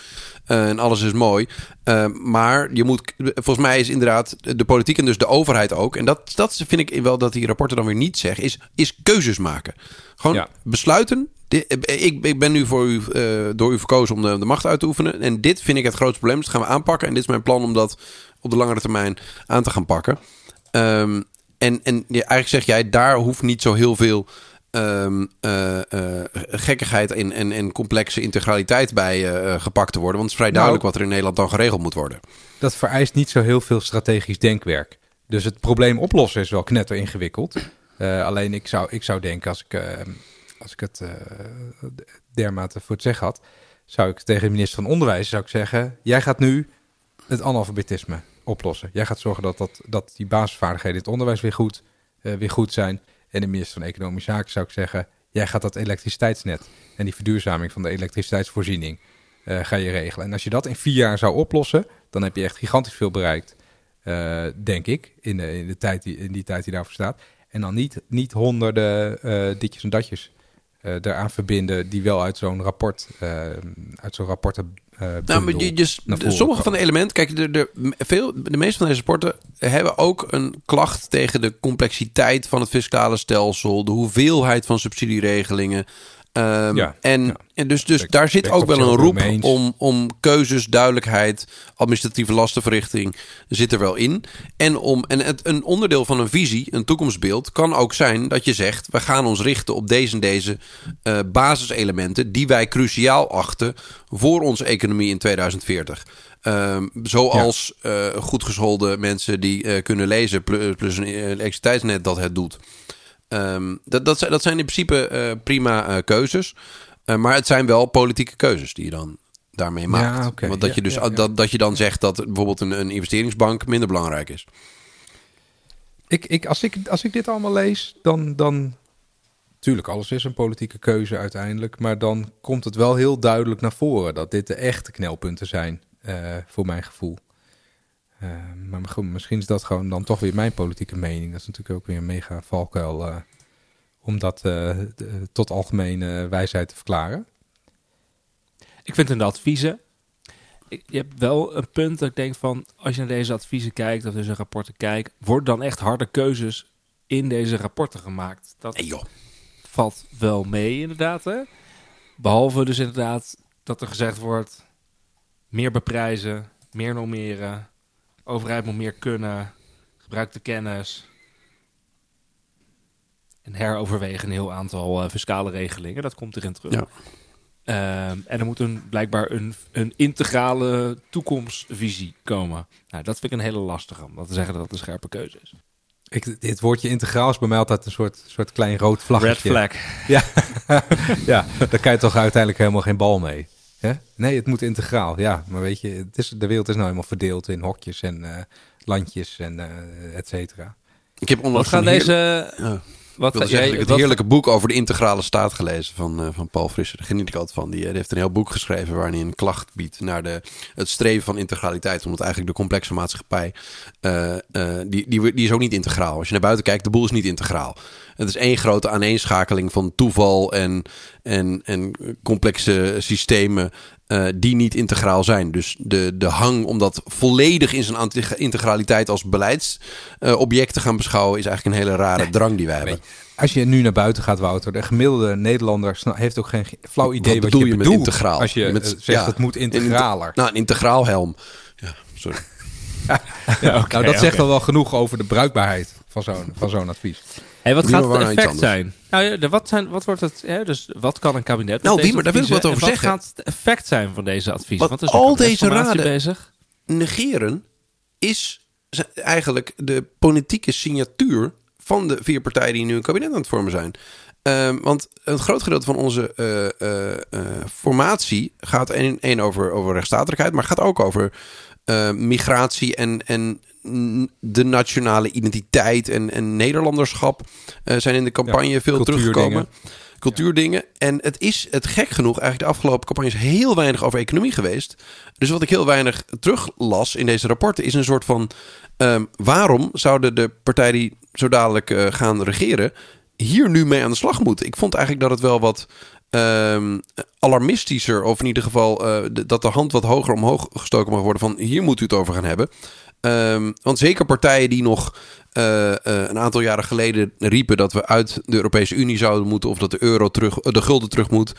Uh, en alles is mooi. Uh, maar je moet, volgens mij is inderdaad de politiek en dus de overheid ook. En dat, dat vind ik wel dat die rapporten dan weer niet zeggen. Is, is keuzes maken. Gewoon ja. besluiten. Dit, ik, ik ben nu voor u, uh, door u verkozen om de, de macht uit te oefenen. En dit vind ik het grootste probleem. Dus dat gaan we aanpakken. En dit is mijn plan om dat op de langere termijn aan te gaan pakken. Um, en en eigenlijk zeg jij, daar hoeft niet zo heel veel um, uh, uh, gekkigheid en, en, en complexe integraliteit bij uh, gepakt te worden. Want het is vrij duidelijk nou, wat er in Nederland dan geregeld moet worden. Dat vereist niet zo heel veel strategisch denkwerk. Dus het probleem oplossen is wel knetter ingewikkeld. alleen ik zou, ik zou denken, als ik, als ik het dermate voor het zeggen had... zou ik tegen de minister van Onderwijs zou ik zeggen: jij gaat nu het analfabetisme oplossen. Jij gaat zorgen dat, dat, dat die basisvaardigheden in het onderwijs weer goed, eh, weer goed zijn. En de minister van Economische Zaken zou ik zeggen: jij gaat dat elektriciteitsnet en die verduurzaming van de elektriciteitsvoorziening eh, ga je regelen. En als je dat in vier jaar zou oplossen, dan heb je echt gigantisch veel bereikt, eh, denk ik, in de, in, de tijd die, in die tijd die daarvoor staat. En dan niet, niet honderden eh, ditjes en datjes eraan verbinden die wel uit zo'n rapport, uit zo'n rapporten. Eh, Nou, maar je, dus, sommige van de elementen, kijk, de, de, veel, de meeste van deze sporten hebben ook een klacht tegen de complexiteit van het fiscale stelsel, de hoeveelheid van subsidieregelingen. Ehm, Ja, en, ja. en dus, dus daar zit ook wel een roep om, om keuzes, duidelijkheid, administratieve lastenverrichting zit er wel in. En, om, en het, een onderdeel van een visie, een toekomstbeeld, kan ook zijn dat je zegt: we gaan ons richten op deze en deze eh, basiselementen die wij cruciaal achten voor onze economie in 2040. Ehm, zoals eh, goed geschoolde mensen die eh, kunnen lezen, plu- plus een elektriciteitsnet dat het doet. Ehm, dat, dat, zijn, dat zijn in principe eh, prima eh, keuzes. Eh, maar het zijn wel politieke keuzes die je dan daarmee maakt. Ja. Want dat, Ja, je dus, ja. Dat, dat je dan zegt dat bijvoorbeeld een, een investeringsbank minder belangrijk is. Ik, ik, als, ik, als ik dit allemaal lees, dan, dan. Tuurlijk, alles is een politieke keuze uiteindelijk. Maar dan komt het wel heel duidelijk naar voren dat dit de echte knelpunten zijn, voor mijn gevoel. Eh, maar goed, misschien is dat gewoon dan toch weer mijn politieke mening. Dat is natuurlijk ook weer een mega valkuil eh, om dat eh, de- tot algemene wijsheid te verklaren. Ik vind in de adviezen. ik- Je hebt wel een punt dat ik denk van. Als je naar deze adviezen kijkt of deze rapporten kijkt. Worden dan echt harde keuzes in deze rapporten gemaakt? Dat Hey joh. valt wel mee, inderdaad. Hè? Behalve dus inderdaad dat er gezegd wordt: meer beprijzen, meer normeren. Overheid moet meer kunnen. Gebruik de kennis. En heroverwegen een heel aantal eh, fiscale regelingen. Dat komt erin terug. Ja. Ehm, en er moet een, blijkbaar een, een integrale toekomstvisie komen. Nou, dat vind ik een hele lastige. Om dat te zeggen dat het een scherpe keuze is. Ik, dit woordje integraal is bij mij altijd een soort, soort klein rood vlaggetje. Red flag. Ja, ja, daar kan je toch uiteindelijk helemaal geen bal mee. Hè? Nee, het moet integraal. Ja, maar weet je, het is, de wereld is nou helemaal verdeeld in hokjes en eh, landjes en eh et cetera. Ik heb Wat onlangs gaan een heer- deze... Ja. Wat Ik jij- het wat- heerlijke boek over de integrale staat gelezen van, eh, van Paul Frisser. Daar geniet ik altijd van. Die, eh, die heeft een heel boek geschreven waarin hij een klacht biedt naar de, het streven van integraliteit. Omdat eigenlijk de complexe maatschappij, eh, die, die, die is ook niet integraal. Als je naar buiten kijkt, de boel is niet integraal. Het is één grote aaneenschakeling van toeval en, en, en complexe systemen eh, die niet integraal zijn. Dus de, de hang om dat volledig in zijn integraliteit als beleidsobject te gaan beschouwen... is eigenlijk een hele rare drang die wij hebben. Als je nu naar buiten gaat, Wouter, de gemiddelde Nederlander heeft ook geen flauw idee wat, bedoel je, je met bedoelt integraal? Als je Met- eh, zegt ja, het moet integraler. Nou, een integraal helm. Ja, sorry. Ja, nou, dat zegt al wel genoeg over de bruikbaarheid van zo'n, van zo'n advies. Hey, wat gaat het effect zijn? Nou ja, de- wat, zijn, wat wordt het? Hè, dus wat kan een kabinet? met Nou, deze Wiemer, daar wil ik wat over en zeggen. Wat gaat het effect zijn van deze adviezen? Want Want is al deze raden- bezig. Negeren is eigenlijk de politieke signatuur van de vier partijen die nu een kabinet aan het vormen zijn. Ehm, want een groot gedeelte van onze eh, eh, eh, formatie gaat één één over, over rechtsstatelijkheid, maar gaat ook over eh, migratie en, en de nationale identiteit en, en Nederlanderschap eh, zijn in de campagne veel teruggekomen. Cultuurdingen. En het is het gek genoeg eigenlijk de afgelopen campagnes heel weinig over economie geweest. Dus wat ik heel weinig teruglas in deze rapporten is een soort van... ehm, waarom zouden de partijen die zo dadelijk eh, gaan regeren... hier nu mee aan de slag moeten? Ik vond eigenlijk dat het wel wat ehm, alarmistischer... of in ieder geval eh, dat de hand wat hoger omhoog gestoken mag worden... van hier moet u het over gaan hebben. Ehm, want zeker partijen die nog eh, eh, een aantal jaren geleden riepen dat we uit de Europese Unie zouden moeten of dat de euro terug, de gulden terug moet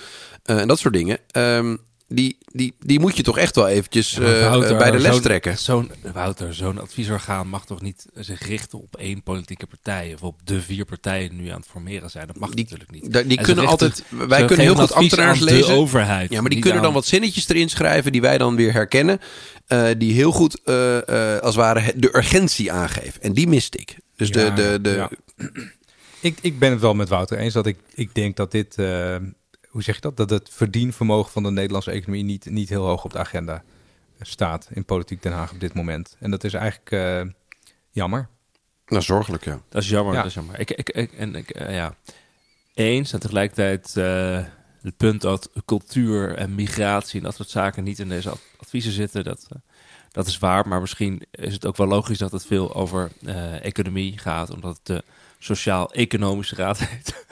eh, en dat soort dingen. Ehm, die, die, die moet je toch echt wel eventjes eh, Wouter, bij de les zo'n- trekken. Zo'n, Wouter, zo'n adviesorgaan mag toch niet zich richten op één politieke partij of op de vier partijen die nu aan het formeren zijn. Dat mag Die- natuurlijk niet. Da- die kunnen altijd, wij kunnen heel goed ambtenaars aan lezen. De overheid. Ja, maar die kunnen dan aan- wat zinnetjes erin schrijven die wij dan weer herkennen. eh, die heel goed, eh, eh, als het ware, de urgentie aangeven. En die miste ik. Dus Ja, de, de, de, ja. Ik, ik ben het wel met Wouter eens dat ik, ik denk dat dit, eh, hoe zeg je dat? Dat het verdienvermogen van de Nederlandse economie niet, niet heel hoog op de agenda staat in politiek Den Haag op dit moment. En dat is eigenlijk eh, jammer. Nou, zorgelijk, ja. Dat is jammer, Ja. dat is jammer. Ik, ik, ik, en ik, eh, ja, eens en tegelijkertijd eh, het punt dat cultuur en migratie en dat soort zaken niet in deze ad- adviezen zitten, dat, dat is waar. Maar misschien is het ook wel logisch dat het veel over eh, economie gaat, omdat het de Sociaal-Economische Raad heet.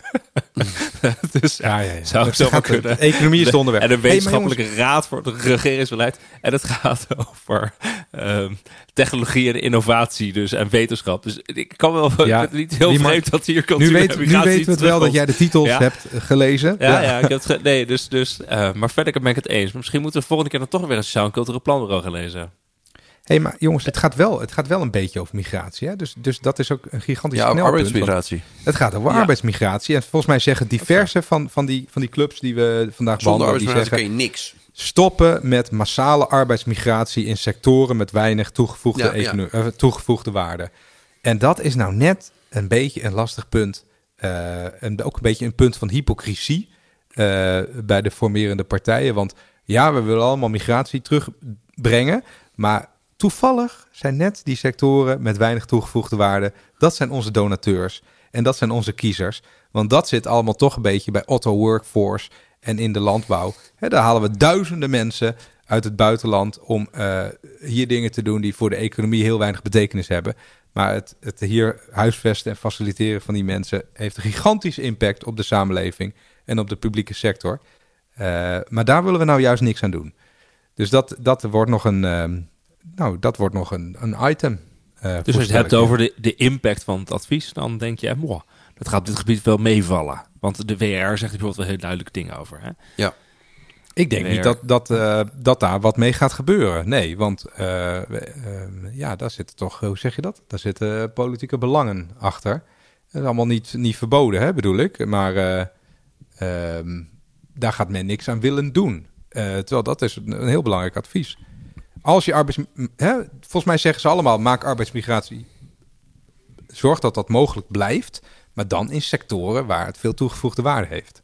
dus Ja, ja, ja. Zou zomaar gaat- kunnen. Economie is het onderwerp. En een Hey, wetenschappelijke raad voor het regeringsbeleid. En het gaat over ehm, technologie en innovatie dus, en wetenschap. Dus ik kan wel ik Ja, niet heel vreemd dat hier cultuur nu, weet, nu weten we het wel dat jij de titels hebt eh, gelezen. Ja, ja, ik heb het ge- nee, dus, dus, eh, maar verder ben ik het eens. Maar misschien moeten we volgende keer dan toch weer een sociaal en cultureel planbureau gaan lezen. Hey, maar jongens, het gaat, wel, het gaat wel een beetje over migratie. Hè? Dus, dus dat is ook een gigantisch Ja, arbeidsmigratie. Het gaat over Ja. arbeidsmigratie. En volgens mij zeggen diverse van, van, die, van die clubs die we vandaag Zonder behandelen... die arbeidsmigratie zeggen, kun je niks. stoppen met massale arbeidsmigratie in sectoren met weinig toegevoegde, Ja, eh, toegevoegde waarde. En dat is nou net een beetje een lastig punt. eh, en ook een beetje een punt van hypocrisie eh, bij de formerende partijen. Want ja, we willen allemaal migratie terugbrengen. Maar toevallig zijn net die sectoren met weinig toegevoegde waarde. Dat zijn onze donateurs. En dat zijn onze kiezers. Want dat zit allemaal toch een beetje bij Otto Workforce en in de landbouw. Daar halen we duizenden mensen uit het buitenland om eh, hier dingen te doen die voor de economie heel weinig betekenis hebben. Maar het, het hier huisvesten en faciliteren van die mensen heeft een gigantische impact op de samenleving en op de publieke sector. Eh, maar daar willen we nou juist niks aan doen. Dus dat, dat wordt nog een, ehm, nou, dat wordt nog een, een item. eh, Dus als je het hebt over de, de impact van het advies, dan denk je, moh, dat gaat op dit gebied wel meevallen. Want de WR zegt er bijvoorbeeld wel heel duidelijke dingen over. Hè? Ik denk niet dat, dat, eh, dat daar wat mee gaat gebeuren. Nee, want eh, ja, daar zitten toch, hoe zeg je dat? Daar zitten politieke belangen achter. Dat is allemaal niet, niet verboden, hè, bedoel ik. Maar eh, ehm, daar gaat men niks aan willen doen. Terwijl dat is een, een heel belangrijk advies. Als je arbeids... Hè, volgens mij zeggen ze allemaal, maak arbeidsmigratie. Zorg dat dat mogelijk blijft. Maar dan in sectoren waar het veel toegevoegde waarde heeft.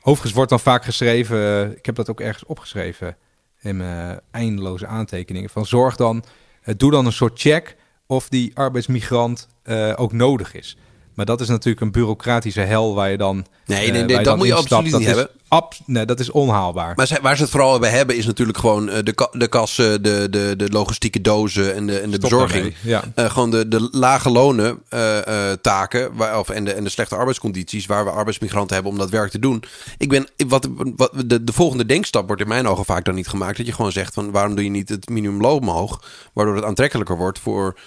Overigens wordt dan vaak geschreven, eh, ik heb dat ook ergens opgeschreven in mijn eindeloze aantekeningen, van zorg dan, eh, doe dan een soort check of die arbeidsmigrant eh, ook nodig is. Maar dat is natuurlijk een bureaucratische hel waar je dan. Nee, nee, nee, dat dan moet je absoluut niet hebben. Abs- nee, dat is onhaalbaar. Maar waar ze het vooral bij hebben is natuurlijk gewoon eh, de, ka- de kassen, de, de, de logistieke dozen en de, en de Stop bezorging. Ja. Eh, gewoon de, de lage lonen eh, taken waar, of, en, de, en de slechte arbeidscondities waar we arbeidsmigranten hebben om dat werk te doen. Ik ben, wat, wat, de, de volgende denkstap wordt in mijn ogen vaak dan niet gemaakt. Dat je gewoon zegt van waarom doe je niet het minimumloon omhoog? Waardoor het aantrekkelijker wordt voor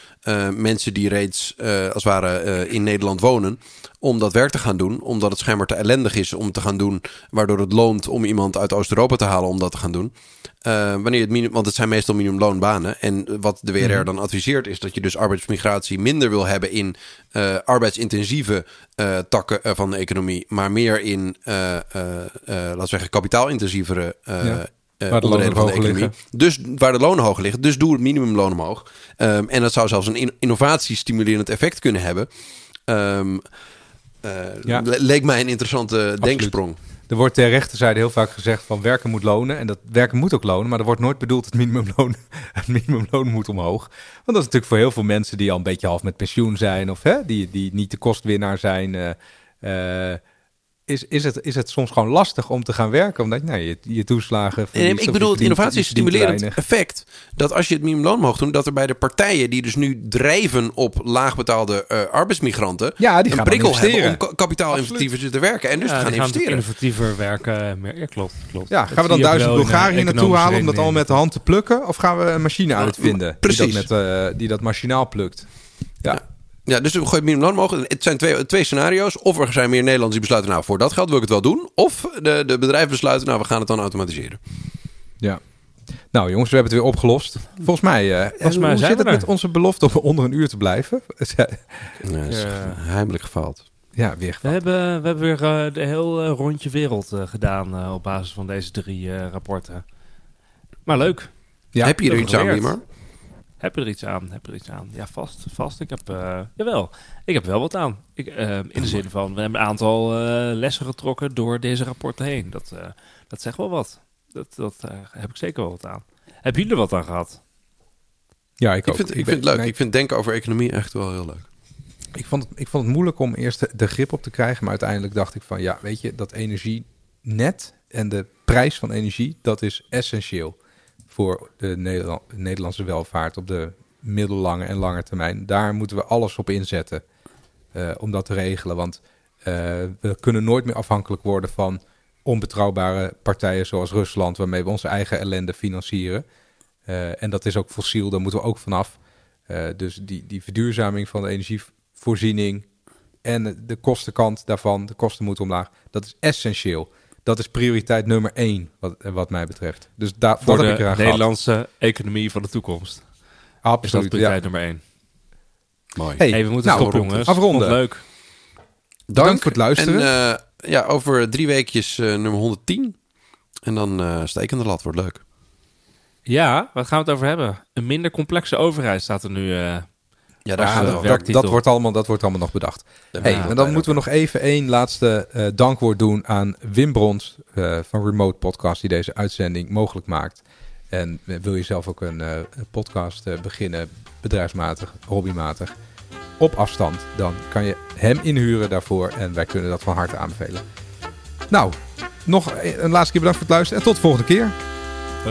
mensen die reeds als het ware in Nederland wonen. Om dat werk te gaan doen. Omdat het schijnbaar te ellendig is om te gaan doen. Waardoor het loont om iemand uit Oost-Europa te halen om dat te gaan doen. Eh, wanneer het minimum, want het zijn meestal minimumloonbanen. En wat de WRR dan adviseert is dat je dus arbeidsmigratie minder wil hebben in eh, arbeidsintensieve eh, takken van de economie. Maar meer in, laten we zeggen, kapitaalintensievere Ja. Waar de onderdelen van de economie. Dus waar de lonen hoger liggen. Dus doe het minimumloon omhoog. Ehm, en dat zou zelfs een in- innovatiestimulerend effect kunnen hebben. Ehm, eh, Ja. le- Leek mij een interessante denksprong. Er wordt ter rechterzijde heel vaak gezegd van werken moet lonen. En dat werken moet ook lonen. Maar er wordt nooit bedoeld het minimumloon, het minimumloon moet omhoog. Want dat is natuurlijk voor heel veel mensen die al een beetje half met pensioen zijn. Of hè, die, die niet de kostwinnaar zijn. eh, eh, is, is, het, is het soms gewoon lastig om te gaan werken. Omdat nou, je, je toeslagen... Nee, verliest ik bedoel het innovatiestimulerend effect. Dat als je het minimumloon omhoog doet, dat er bij de partijen die dus nu drijven op laagbetaalde eh, arbeidsmigranten. Ja, die een gaan dan prikkel hebben om ka- kapitaalintensiever te werken en dus Ja, te gaan die investeren. innovatiever werken. Meer, ja, klopt, klopt. Ja, Dat gaan we dan duizend Bulgarië naartoe halen om dat allemaal met de hand te plukken? Of gaan we een machine uitvinden die precies. dat, met, eh, die dat machinaal plukt? Ja, Ja, dus we gooien het minimumloon omhoog. Het zijn twee, twee scenario's. Of er zijn meer Nederlanders die besluiten, nou voor dat geld wil ik het wel doen. Of de, de bedrijven besluiten, nou we gaan het dan automatiseren. ja. Nou jongens, we hebben het weer opgelost. Volgens mij, eh, Volgens mij hoe zijn zit het met onze belofte om onder een uur te blijven? Ja, is Ja. heimelijk gefaald. ja, weer. We hebben, we hebben weer eh, de heel eh, rondje wereld gedaan eh, op basis van deze drie eh, rapporten. Maar leuk. Ja, Heb je er iets aan. Heb je er iets aan? Heb je er iets aan? Ja, vast. Vast. Ik heb, uh, jawel, ik heb wel wat aan. Ik, uh, in de zin van, we hebben een aantal uh, lessen getrokken door deze rapporten heen. Dat, dat zegt wel wat. Dat, dat heb ik zeker wel wat aan. Hebben jullie er wat aan gehad? Ja, ik, ik vind, ik, vind het leuk. Nee, ik vind denken over economie echt wel heel leuk. Ik vond, het, ik vond het moeilijk om eerst de, de grip op te krijgen. Maar uiteindelijk dacht ik van, ja, weet je, dat energienet en de prijs van energie, dat is essentieel voor de Nederland, Nederlandse welvaart op de middellange en lange termijn. Daar moeten we alles op inzetten uh, om dat te regelen. Want uh, we kunnen nooit meer afhankelijk worden van onbetrouwbare partijen zoals Rusland, waarmee we onze eigen ellende financieren. Uh, en dat is ook fossiel, daar moeten we ook vanaf. dus die, die verduurzaming van de energievoorziening en de kostenkant daarvan, de kosten moeten omlaag, dat is essentieel dat is prioriteit nummer één, wat, wat mij betreft. Dus daar voor de heb ik Nederlandse economie van de toekomst. Absoluut. Is dat prioriteit nummer één. Mooi. Hey, hey we moeten nou, stoppen, jongens. Afronden. Leuk. Dank, voor het luisteren. En uh, ja, over drie weekjes uh, nummer 110. En dan uh, stekende lat, wordt leuk. Ja, wat gaan we het over hebben? Een minder complexe overheid staat er nu ja, daar ja, dat, dat, dat, wordt allemaal, dat wordt allemaal nog bedacht. Hey, en dan moeten we nog even één laatste uh, dankwoord doen aan Wim Brons uh, van Remote Podcast, die deze uitzending mogelijk maakt. En uh, wil je zelf ook een podcast beginnen, bedrijfsmatig, hobbymatig, op afstand, dan kan je hem inhuren daarvoor en wij kunnen dat van harte aanbevelen. Nou, nog een laatste keer bedankt voor het luisteren en tot de volgende keer.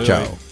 Ciao.